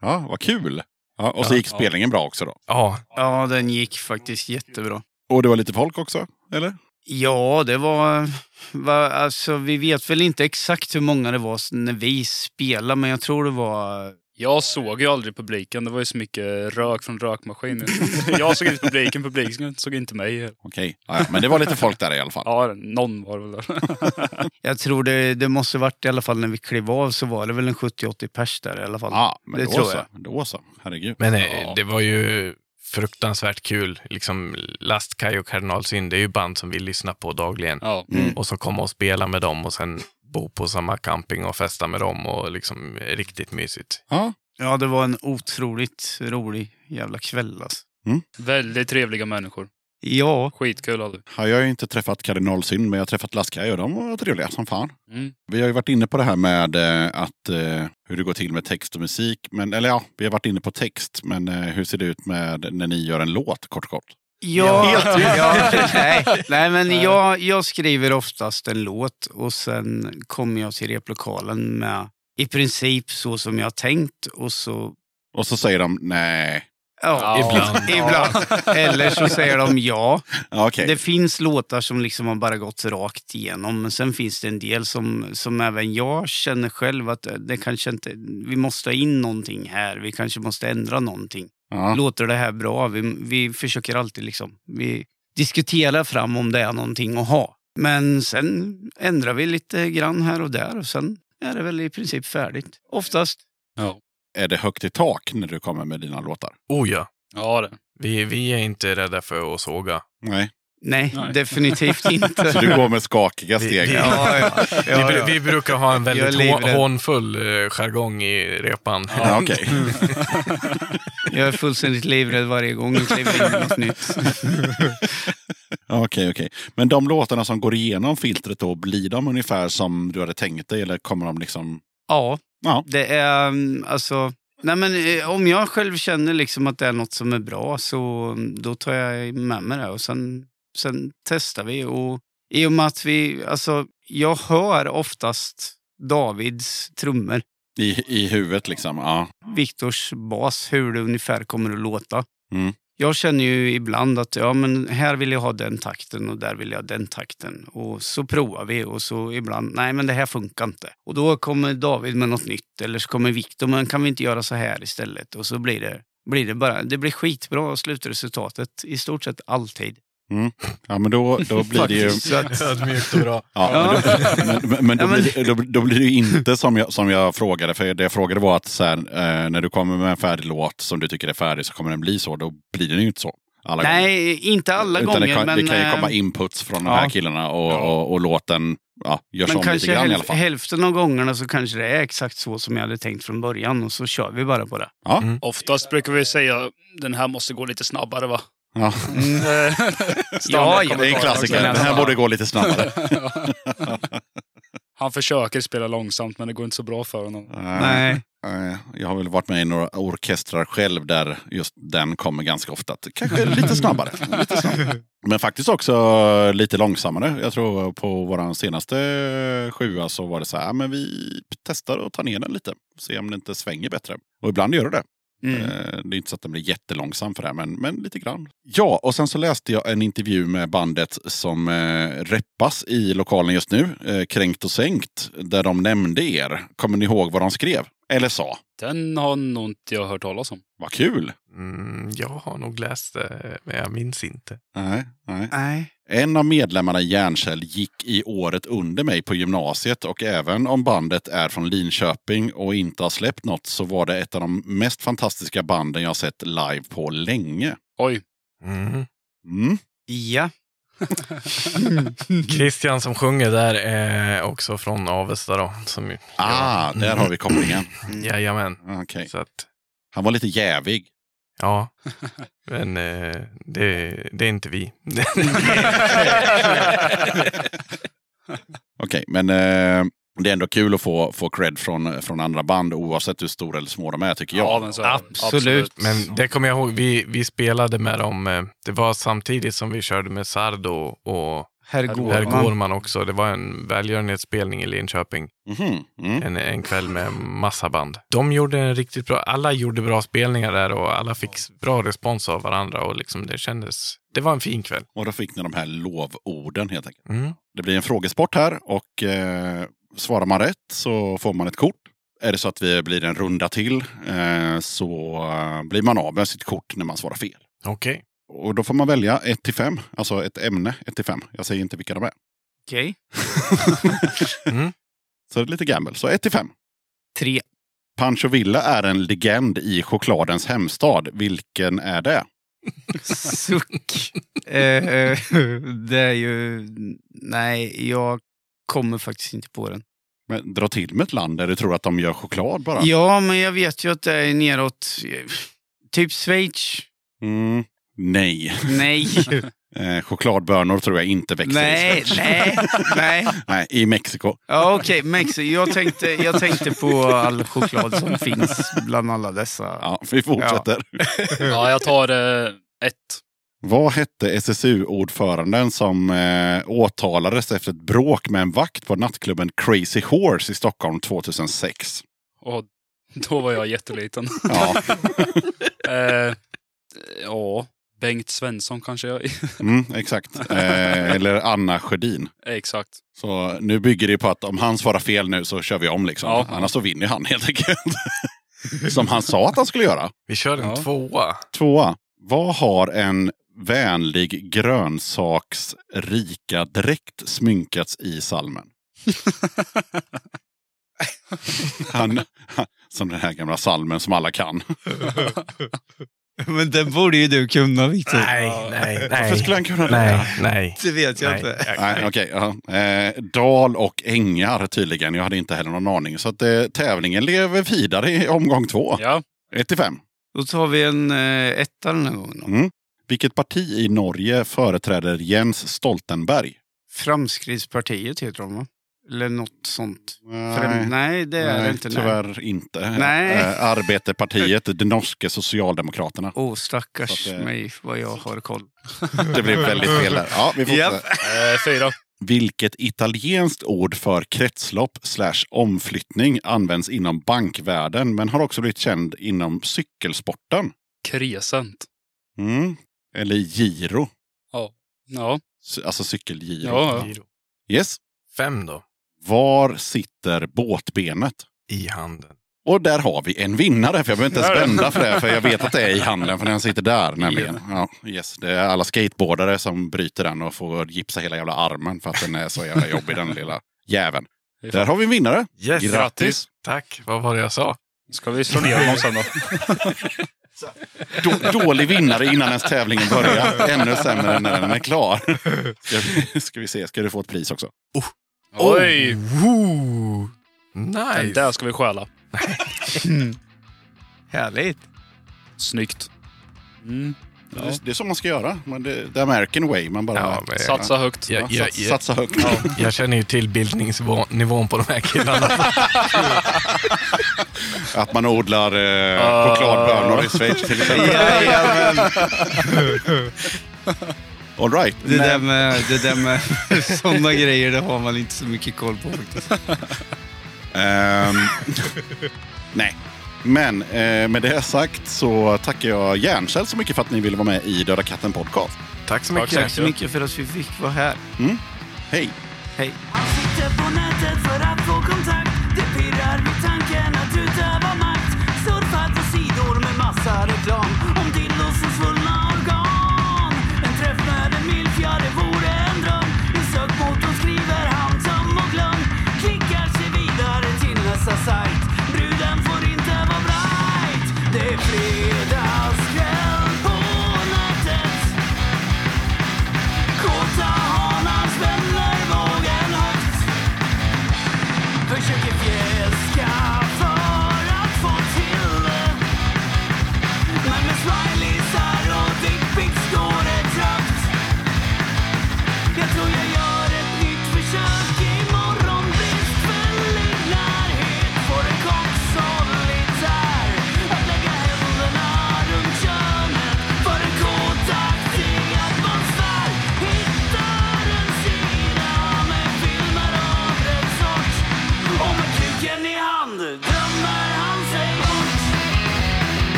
Ja, vad kul! Ja, och så Ja, gick spelningen bra också då? Ja, Ja, den gick faktiskt jättebra. Och det var lite folk också, eller? Ja, det var, var... Alltså, vi vet väl inte exakt hur många det var när vi spelade, men jag tror det var... Jag såg ju aldrig publiken. Det var ju så mycket rök från rökmaskinen. jag såg inte publiken, publiken såg inte mig. Okej, ja, ja, men det var lite folk där i alla fall. Ja, någon var det väl där. Jag tror det, det måste varit i alla fall när vi klev av så var det väl en 70-80 pers där i alla fall. Ja, men det då tror så. jag. Då så, herregud. men eh, det var ju fruktansvärt kul. Liksom, Lastkaj och Kardinalsynd, det är ju band som vi lyssnar på dagligen. Ja. Mm. Och så komma och spela med dem och sen bo på samma camping och festa med dem och liksom riktigt mysigt. Ja, Ja, det var en otroligt rolig jävla kväll alltså. Väldigt trevliga människor. Ja, Skitkul hade har jag ju inte träffat Kardinalsynd, men jag har träffat Laskaj och de var trevliga som fan. Mm. Vi har ju varit inne på det här med eh, att, eh, hur det går till med text och musik. Men, eller ja, vi har varit inne på text. Men eh, hur ser det ut med när ni gör en låt, kort kort? Ja, ja, nej, nej, men jag, jag skriver oftast en låt och sen kommer jag till replokalen med i princip så som jag har tänkt och så... Och så säger de nej. Ja, Ibland. ibland. Eller så säger de ja. Okej. Det finns låtar som liksom har bara gått rakt igenom. Men sen finns det en del som, som även jag känner själv att det kanske inte... Vi måste ha in någonting här. Vi kanske måste ändra någonting. Ja. Låter det här bra? Vi, vi försöker alltid liksom... Vi diskuterar fram om det är någonting att ha. Men sen ändrar vi lite grann här och där och sen är det väl i princip färdigt. Oftast. Ja. Är det högt i tak när du kommer med dina låtar? Oh ja, Ja, det. vi, vi är inte rädda för att såga. Nej. Nej, Nej. definitivt inte. Så du går med skakiga Vi- steg? vi- Ja, ja, vi, ja, ja. vi brukar ha en väldigt hånfull eh, jargong i repan. Ja, okej. Jag är fullständigt livrädd varje gång jag kliver in i något nytt. Ja, Okej, okej. Men de låtarna som går igenom filtret då, blir de ungefär som du hade tänkt dig? Eller kommer de liksom... Ja, Ja. det är mm, alltså... Nej men eh, om jag själv känner liksom att det är något som är bra så mm, då tar jag med mig det och sen, sen testar vi. Och I och med att vi, alltså jag hör oftast Davids trummor, I, I huvudet liksom? Ja. Viktors bas, hur det ungefär kommer att låta. Mm. Jag känner ju ibland att ja, men här vill jag ha den takten och där vill jag ha den takten. Och så provar vi och så ibland, nej men det här funkar inte. Och då kommer David med något nytt eller så kommer Viktor, men kan vi inte göra så här istället? Och så blir det, blir det bara, det blir skitbra slutresultatet i stort sett alltid. Ja, men då, då blir det ju... Faktiskt, så att, Ödmjukt och bra. Ja, men då, men, men, då, Blir det, då, då blir det ju inte som jag, som jag frågade. För det jag frågade var att så här, eh, när du kommer med en färdig låt som du tycker är färdig så kommer den bli så. Då blir den ju inte så. alla gånger. Nej, inte alla Utan gånger. det, kan, men, det kan ju eh, komma inputs från de ja. här killarna och, Ja. och, och låten ja, görs Men om lite kanske grann i alla fall. hälften av gångerna så kanske det är exakt så som jag hade tänkt från början och så kör vi bara på det. Ja, Oftast brukar vi säga den här måste gå lite snabbare va? Ja. Eh, Ja, Det är en klassiker. Den här borde gå lite snabbare. Han försöker spela långsamt men det går inte så bra för honom. Nej. Jag har väl varit med i några orkestrar själv där just den kommer ganska ofta. Kanske lite snabbare. Lite snabbare. Men faktiskt också lite långsammare. Jag tror på vår senaste sjua så var det så här, men vi testar att ta ner den lite. Se om det inte svänger bättre. Och ibland gör det det. Mm. Eh, Det är inte så att den blir jättelångsam för det, här, men, men lite grann. Ja, och sen så läste jag en intervju med bandet som eh, reppas i lokalen just nu, eh, Kränkt och sänkt, där de nämnde er. Kommer ni ihåg vad de skrev? Eller sa? Den har nog inte jag hört talas om. Vad kul! Mm, jag har nog läst det, men jag minns inte. Nej, nej. Nej. En av medlemmarna i Järnkäll gick i året under mig på gymnasiet och även om bandet är från Linköping och inte har släppt något så var det ett av de mest fantastiska banden jag sett live på länge. Oj, Mm. Mm. Ja. Christian som sjunger där är också från Avesta då. Som, Ah, där har vi kopplingen. Jajamän. Okej. Så att, Han var lite jävig. Ja. Men eh, det, det är inte vi. Okej, men eh, det är ändå kul att få, få cred från, från andra band oavsett hur stora eller små de är tycker jag. ja, men så är det. Absolut. Men det kommer jag ihåg, vi, vi spelade med dem. eh, Det var samtidigt som vi körde med Sardo och Herr Per Gårman. Gårman också. Det var en välgörenhetsspelning i Linköping. Mhm, mm. En, en kväll med massa band. De gjorde en riktigt bra, alla gjorde bra spelningar där och alla fick bra respons av varandra och liksom det kändes, det var en fin kväll. Och då fick ni de här lovorden helt enkelt. Mm. Det blir en frågesport här och eh, svarar man rätt så får man ett kort. Är det så att vi blir en runda till eh, så eh, blir man av med sitt kort när man svarar fel. Okej. Och då får man välja 1 till 5, alltså ett ämne 1 till 5. Jag säger inte vilka de är. Okej. Mm. Så det är lite gamble. Så 1 till 5. Tre. Pancho Villa är en legend i chokladens hemstad. Vilken är det? Suck. eh, det är ju... Nej, jag kommer faktiskt inte på den. Men dra till med ett land där du tror att de gör choklad bara. Ja, men jag vet ju att det är neråt. eh, Typ Schweiz. Mm, nej. Nej. Eh, chokladbönor tror jag inte växer nej, i nej, nej. Nej, i Mexiko. Ja, okej. Mexiko. Jag tänkte, jag tänkte på all choklad som finns bland alla dessa. Ja, vi fortsätter. Ja, jag tar eh, ett. Vad hette SSU-ordföranden som eh, åtalades efter ett bråk med en vakt på nattklubben Crazy Horse i Stockholm 2006? Och då var jag jätteliten. Ja, eh, ja, Bengt Svensson kanske jag... mm, exakt. Eh, eller Anna Sjödin. Exakt. Så nu bygger det på att om han svarar fel nu så kör vi om liksom. Ja. Annars så vinner han helt enkelt. som han sa att han skulle göra. Vi kör en Ja. tvåa. Tvåa. Vad har en vänlig grönsaks rika dräkt sminkats i salmen? Han, han, som den här gamla salmen som alla kan. Men den borde ju du kunna, Victor. Nej, nej, Varför nej. skulle han kunna det? Nej, nej. Det vet jag nej. inte. Nej, okej. ja. eh, dal och ängar tydligen. Jag hade inte heller någon aning. Så att, eh, tävlingen lever vidare i omgång två. Ja, 1 till 5. Då tar vi en eh, etta den här gången. Mm. Vilket parti i Norge företräder Jens Stoltenberg? Framskrittspartiet heter de va? Eller något sånt. Nej, Främ- nej det är nej, det inte. Nej. tyvärr inte. Nej. Eh, Arbetarpartiet, det norska Socialdemokraterna. Åh, stackars Så att det- mig vad jag har koll. Det blev väldigt fel där. Ja, vi fortsätter. Eh, fyra. Vilket italienskt ord för kretslopp slash omflyttning används inom bankvärlden men har också blivit känd inom cykelsporten? Crescent. Mm. Eller giro. Ja, C- Alltså cykelgiro. ja. Yes. Fem då. Var sitter båtbenet? I handen. Och där har vi en vinnare, för jag behöver inte ens vända för det, för jag vet att det är i handen, för den sitter där nämligen. Ja, yes. Det är alla skateboardare som bryter den och får gipsa hela jävla armen för att den är så jävla jobbig, den lilla jäveln. Där har vi en vinnare. Yes. Grattis! Tack. Vad var det jag sa? Ska vi slå ner honom sen då? Då, dålig vinnare innan ens tävlingen börjar. Ännu sämre när den är klar. Ska vi, ska vi se, ska du få ett pris också? Oj! Woo! Den Nice! där ska vi stjäla. Härligt. Snyggt. Mm. Ja. Det, det är så man ska göra. Man, det, the American way. Man bara Ja, men- Satsa högt. Ja, ja, sats, ja. satsa högt. Jag känner ju till bildningsnivån på de här killarna. Att man odlar eh, chokladbönor i Schweiz till exempel. Jajamän. All right. Det där Men- med, det där med sådana grejer, det har man inte så mycket koll på faktiskt. Ehm, nej. Men eh, med det sagt så tackar jag Järnkäll så mycket för att ni ville vara med i Döda katten podcast. Tack så mycket. Tack så mycket för att vi fick vara här. Hej! Hej.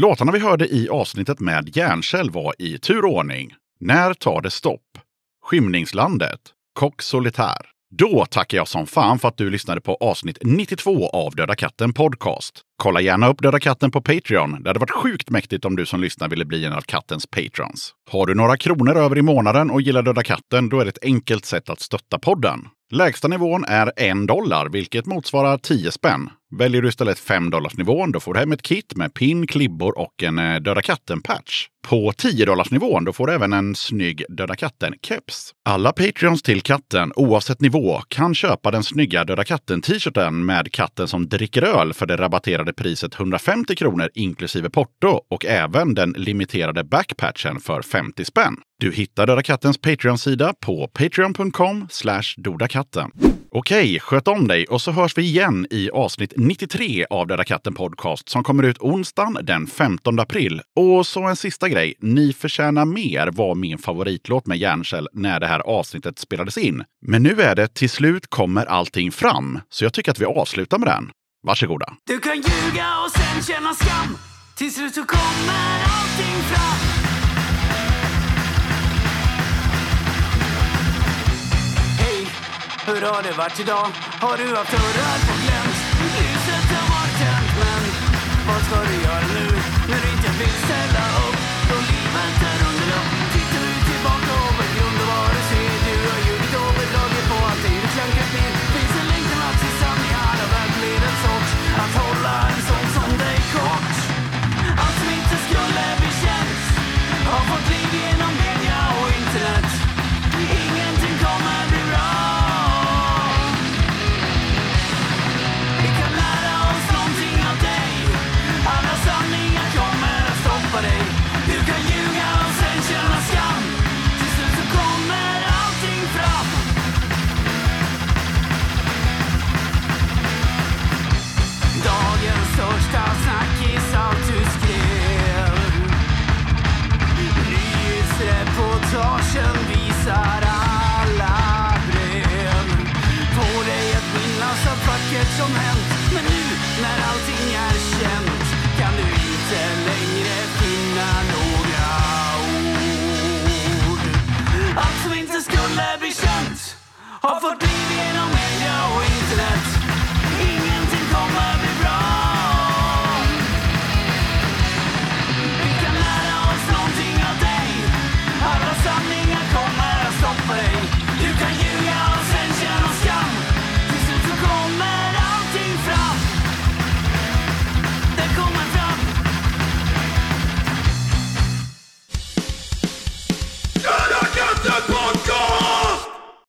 Låtarna vi hörde i avsnittet med Järnkäll var i tur och ordning När tar det stopp? Skymningslandet, Kock Solitär. Då tackar jag som fan för att du lyssnade på avsnitt 92 av Döda katten Podcast. Kolla gärna upp Döda katten på Patreon. Det hade varit sjukt mäktigt om du som lyssnar ville bli en av kattens patrons. Har du några kronor över i månaden och gillar Döda katten, då är det ett enkelt sätt att stötta podden. Lägsta nivån är en dollar, vilket motsvarar 10 spänn. Väljer du istället 5 nivån då får du hem ett kit med pin, klibbor och en eh, Döda katten-patch. På 10 nivån då får du även en snygg Döda katten-keps. Alla Patreons till katten, oavsett nivå, kan köpa den snygga Döda katten-t-shirten med katten som dricker öl för det rabatterade priset 150 kronor inklusive porto och även den limiterade backpatchen för 50 spänn. Du hittar Döda Kattens Patreon-sida på patreon.com dodakatten. Okej, sköt om dig och så hörs vi igen i avsnitt 93 av Döda katten Podcast som kommer ut onsdagen den 15 april. Och så en sista grej. Ni förtjänar mer var min favoritlåt med Järnkäll när det här avsnittet spelades in. Men nu är det Till slut kommer allting fram, så jag tycker att vi avslutar med den. Varsågoda. Du kan ljuga och sen känna skam Till slut så kommer allting fram hur har det varit idag? Har du haft örat på glänt? of oblivion